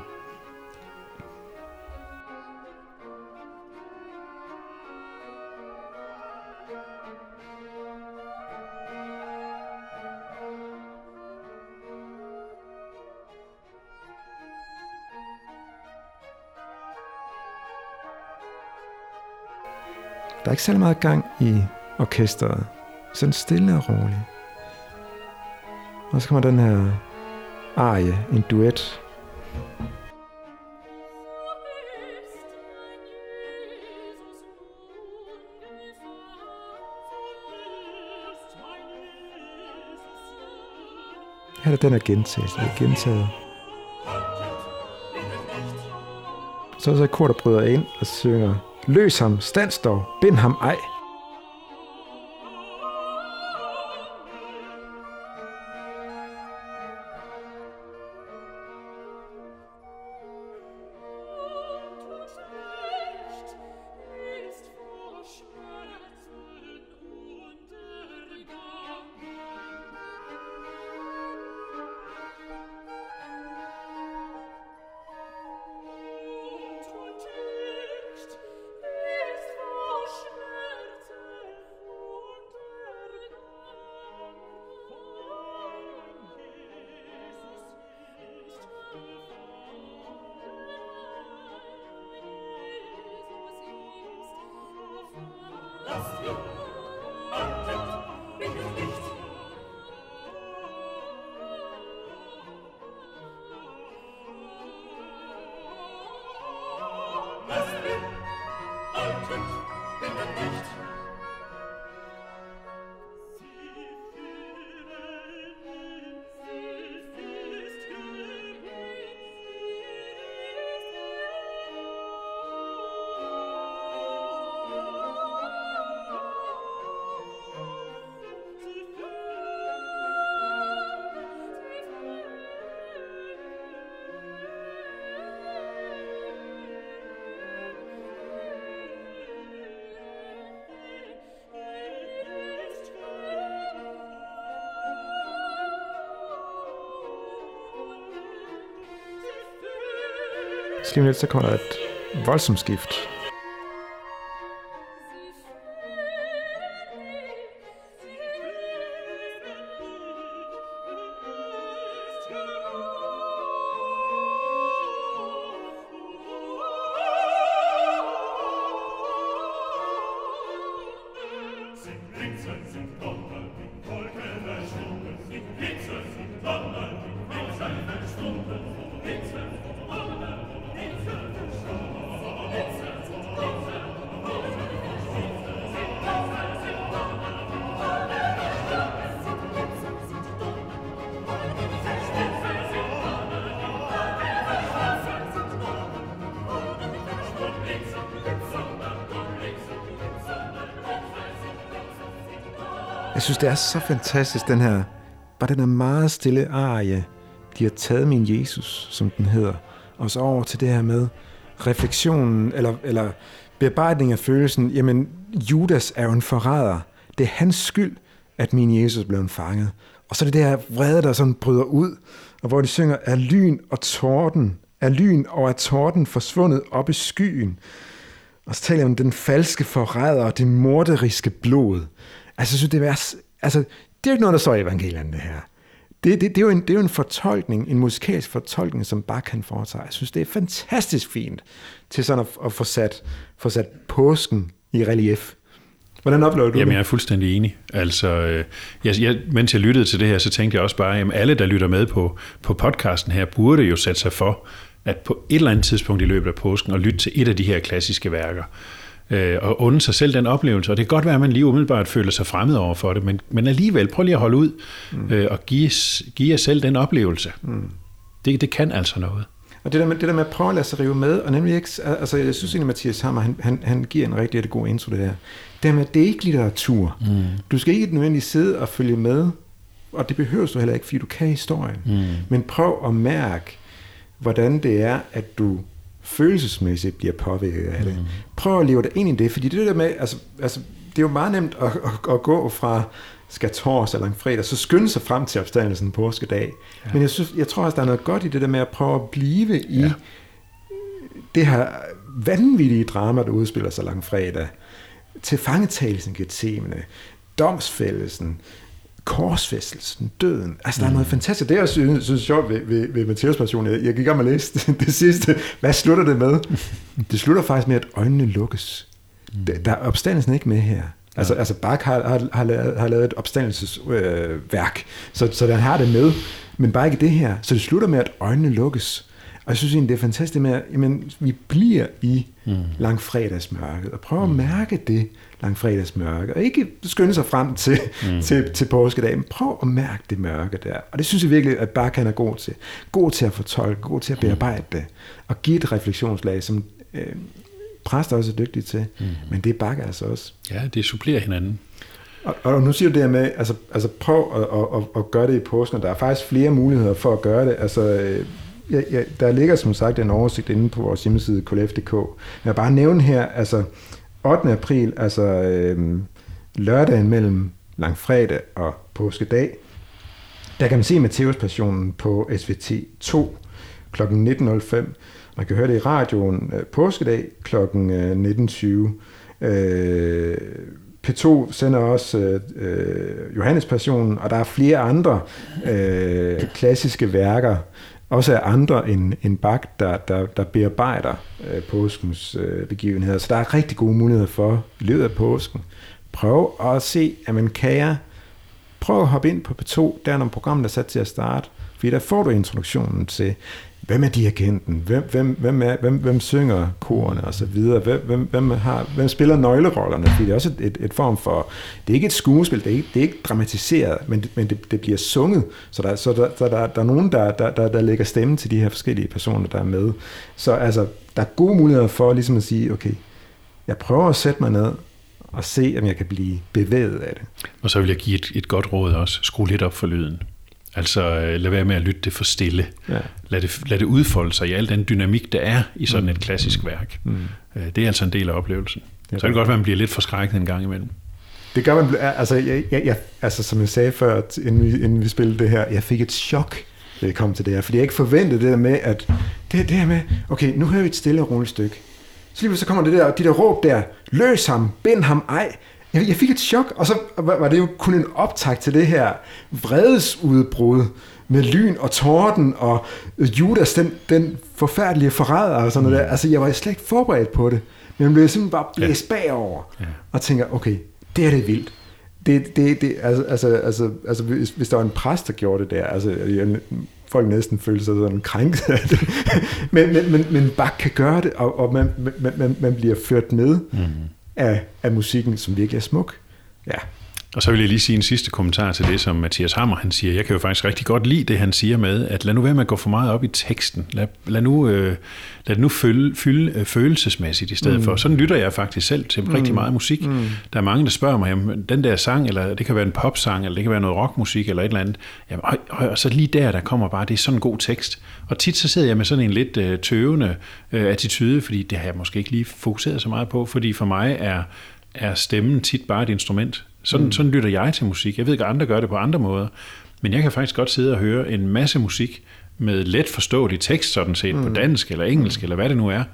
[SPEAKER 2] Der er ikke særlig meget gang i orkestret. Sådan stille og roligt. Og så kommer den her arie, en duet, Her er den her gentagelse, er gentaget. Så er der kort, der bryder ind og synger Løs ham, stands dog, bind ham ej. Så lige om lidt, Jeg synes, det er så fantastisk, den her, bare den her meget stille arie, de har taget min Jesus, som den hedder, og så over til det her med refleksionen, eller, eller bearbejdning af følelsen, jamen, Judas er jo en forræder. Det er hans skyld, at min Jesus blev fanget. Og så er det der vrede, der sådan bryder ud, og hvor de synger, er lyn og torden, er lyn og er torden forsvundet op i skyen. Og så taler jeg om den falske forræder og det morderiske blod. Altså, synes, det er, altså, det er jo ikke noget, der står i evangelierne, det her. Det, det, det, er jo en, det er jo en fortolkning, en musikalsk fortolkning, som bare kan foretage. Jeg synes, det er fantastisk fint til sådan at, at få, sat, få sat påsken i relief. Hvordan oplever du
[SPEAKER 3] Jamen,
[SPEAKER 2] det?
[SPEAKER 3] jeg er fuldstændig enig. Altså, øh, jeg, jeg, mens jeg lyttede til det her, så tænkte jeg også bare, at alle, der lytter med på, på podcasten her, burde jo sætte sig for, at på et eller andet tidspunkt i løbet af påsken, og lytte til et af de her klassiske værker øh, og unde sig selv den oplevelse. Og det kan godt være, at man lige umiddelbart føler sig fremmed over for det, men, men alligevel, prøv lige at holde ud mm. øh, og give, give jer selv den oplevelse. Mm. Det, det kan altså noget.
[SPEAKER 2] Og det der, med, det der med at prøve at lade sig rive med, og nemlig ikke, altså jeg synes egentlig, Mathias Hammer, han, han, han giver en rigtig, rigtig god intro det der. Det med, det er ikke litteratur. Mm. Du skal ikke nødvendigvis sidde og følge med, og det behøver du heller ikke, fordi du kan historien. Mm. Men prøv at mærke, hvordan det er, at du følelsesmæssigt bliver påvirket af det. Mm. Prøv at leve dig ind i det, fordi det der med, altså, altså det er jo meget nemt at, at, at gå fra skal tors eller fredag, så skynde sig frem til opstandelsen på påskedag. Ja. Men jeg, synes, jeg tror også, der er noget godt i det der med at prøve at blive i ja. det her vanvittige drama, der udspiller sig langfredag. Til fangetagelsen Gethsemane, domsfældelsen, korsfæstelsen, døden. Altså, der er noget mm. fantastisk. Det, jeg synes, synes er sjovt ved, ved, ved Matteus passion, jeg, jeg gik om og læste det sidste. Hvad slutter det med? Det slutter faktisk med, at øjnene lukkes. Mm. Der, der er opstandelsen ikke med her. Altså, ja. altså Bach har, har, har, lavet, har lavet et opstandelsesværk, øh, så, så den har det med, men bare ikke det her. Så det slutter med, at øjnene lukkes. Og jeg synes egentlig, det er fantastisk med, at jamen, vi bliver i mm. langfredagsmørket, og prøver mm. at mærke det langfredagsmørke, og ikke skynde sig frem til, mm. til, til påskedag, men prøv at mærke det mørke der. Og det synes jeg virkelig, at Bach er god til. God til at fortolke, god til at bearbejde det, og give et refleksionslag, som øh, præster også er dygtige til, mm. men det er Bach altså også.
[SPEAKER 3] Ja, det supplerer hinanden.
[SPEAKER 2] Og, og nu siger du det her med, altså, altså prøv at, at, at, at gøre det i påsken, der er faktisk flere muligheder for at gøre det. Altså, øh, ja, ja, der ligger som sagt en oversigt inde på vores hjemmeside klf.dk. Jeg vil bare nævne her, altså 8. april, altså øh, lørdagen mellem langfredag og påskedag, der kan man se Matteus Passionen på SVT 2 kl. 19.05. Man kan høre det i radioen øh, påskedag kl. 19.20. Øh, øh P2 sender også øh, øh Johannes Passionen, og der er flere andre øh, klassiske værker, også af andre end, end Bach, der, der, der bearbejder øh, påskens øh, begivenheder. Så der er rigtig gode muligheder for i løbet af påsken. Prøv at se, at man kan jeg prøv at hoppe ind på P2, der er nogle der er sat til at starte, fordi der får du introduktionen til, hvem er dirigenten, hvem, hvem, hvem, er, hvem, hvem synger korene og så videre, hvem, hvem, hvem, har, hvem spiller nøglerollerne, fordi det er også et, et, et form for, det er ikke et skuespil, det er ikke, det er ikke dramatiseret, men, men det, det bliver sunget, så der, så der, der, der, der er nogen, der, der, der, der lægger stemme til de her forskellige personer, der er med. Så altså, der er gode muligheder for ligesom at sige, okay, jeg prøver at sætte mig ned, og se, om jeg kan blive bevæget af det.
[SPEAKER 3] Og så vil jeg give et, et godt råd også. Skru lidt op for lyden. Altså øh, lad være med at lytte det for stille. Ja. Lad, det, lad det udfolde sig i al den dynamik, der er i sådan et klassisk værk. Mm. Øh, det er altså en del af oplevelsen. Ja. Så kan det godt være, at man bliver lidt forskrækket en gang imellem.
[SPEAKER 2] Det gør man, altså, jeg, jeg, jeg, altså som jeg sagde før, inden vi, inden vi spillede det her, jeg fik et chok, da jeg kom til det her, fordi jeg ikke forventede det der med, at det, det her med, okay, nu hører vi et stille og roligt stykke. Så lige så kommer det der, de der råb der, løs ham, bind ham, ej, jeg, jeg fik et chok, og så var det jo kun en optag til det her vredesudbrud med lyn og torden og Judas, den, den forfærdelige forræder og sådan noget der. Altså, jeg var slet ikke forberedt på det. Men jeg blev simpelthen bare blæst ja. bagover ja. og tænker, okay, det er det vildt. Det, det, det, altså, altså, altså, altså hvis, hvis der var en præst, der gjorde det der, altså, jeg, folk næsten føler sig sådan krænket af det. men, men, men, men bare kan gøre det, og, og man, man, man, man bliver ført med. Mm af, af musikken, som virkelig er smuk. Ja.
[SPEAKER 3] Og så vil jeg lige sige en sidste kommentar til det, som Mathias Hammer han siger. Jeg kan jo faktisk rigtig godt lide det, han siger med, at lad nu være med at gå for meget op i teksten. Lad, lad nu, øh, lad det nu fylde, fylde øh, følelsesmæssigt i stedet mm. for. Sådan lytter jeg faktisk selv til mm. rigtig meget musik. Mm. Der er mange, der spørger mig, jamen, den der sang, eller det kan være en popsang, eller det kan være noget rockmusik, eller et eller andet. Jamen, og, og, og så lige der, der kommer bare, det er sådan en god tekst. Og tit så sidder jeg med sådan en lidt øh, tøvende øh, attitude, fordi det har jeg måske ikke lige fokuseret så meget på, fordi for mig er er stemmen tit bare et instrument. Sådan, mm. sådan lytter jeg til musik. Jeg ved ikke, at andre gør det på andre måder, men jeg kan faktisk godt sidde og høre en masse musik med let forståelig tekst, sådan set, mm. på dansk eller engelsk, mm. eller hvad det nu er,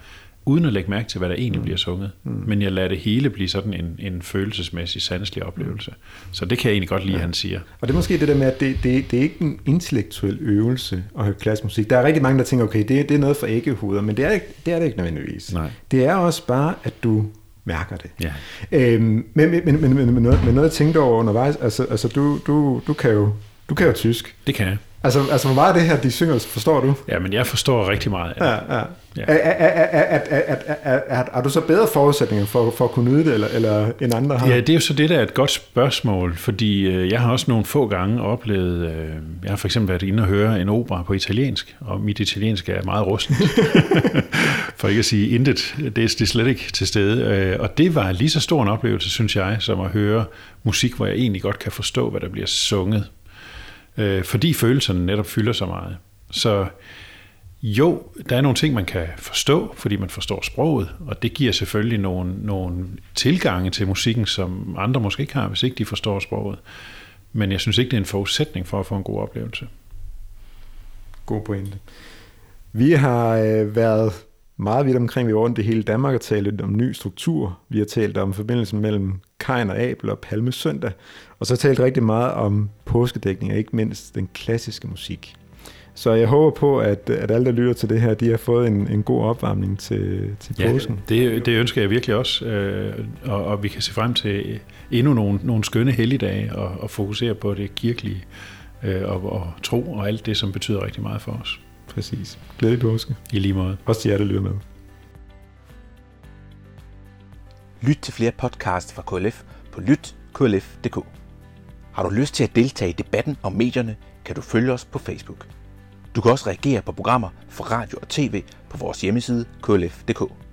[SPEAKER 3] uden at lægge mærke til, hvad der egentlig mm. bliver sunget. Mm. Men jeg lader det hele blive sådan en, en følelsesmæssig, sandelig oplevelse. Så det kan jeg egentlig godt lide, ja. han siger.
[SPEAKER 2] Og det er måske det der med, at det, det, det er ikke en intellektuel øvelse at høre klassisk musik. Der er rigtig mange, der tænker, okay, det, det er noget for æggehuder, men det er, det er det ikke nødvendigvis. Nej. Det er også bare, at du mærker det. Ja. Øhm, men, men, men, men, men, noget, men noget jeg tænkte over undervejs, altså, altså du, du, du, kan jo, du kan jo tysk.
[SPEAKER 3] Det kan jeg.
[SPEAKER 2] Altså, altså hvor meget af det her, de synger, forstår du?
[SPEAKER 3] Ja, men jeg forstår rigtig meget af
[SPEAKER 2] det. Ja, ja. Ja. Er, er, er, er, du så bedre forudsætninger for, for at kunne nyde det, eller, eller end andre har?
[SPEAKER 3] Ja, det er jo så det, der er et godt spørgsmål, fordi øh, jeg har også nogle få gange oplevet, øh, jeg har for eksempel været inde og høre en opera på italiensk, og mit italiensk er meget rustent, for ikke at sige intet, det er, det er slet ikke til stede, øh, og det var lige så stor en oplevelse, synes jeg, som at høre musik, hvor jeg egentlig godt kan forstå, hvad der bliver sunget, øh, fordi følelserne netop fylder så meget. Så jo, der er nogle ting, man kan forstå, fordi man forstår sproget, og det giver selvfølgelig nogle, nogle tilgange til musikken, som andre måske ikke har, hvis ikke de forstår sproget. Men jeg synes ikke, det er en forudsætning for at få en god oplevelse.
[SPEAKER 2] God pointe. Vi har øh, været meget vidt omkring, vi var rundt i hele Danmark og talt lidt om ny struktur. Vi har talt om forbindelsen mellem Kain og Abel og Palme Søndag, og så talt rigtig meget om påskedækning, og ikke mindst den klassiske musik. Så jeg håber på, at, at alle, der lytter til det her, de har fået en, en god opvarmning til, til påsken.
[SPEAKER 3] Ja, det, det ønsker jeg virkelig også, øh, og, og vi kan se frem til endnu nogle, nogle skønne helligdage og, og fokusere på det kirkelige øh, og, og tro og alt det, som betyder rigtig meget for os.
[SPEAKER 2] Præcis. Glædelig påske.
[SPEAKER 3] I lige måde.
[SPEAKER 2] Også til jer, der lytter med.
[SPEAKER 1] Lyt til flere podcasts fra KLF på lytklf.dk. Har du lyst til at deltage i debatten om medierne, kan du følge os på Facebook. Du kan også reagere på programmer fra radio og tv på vores hjemmeside klf.dk.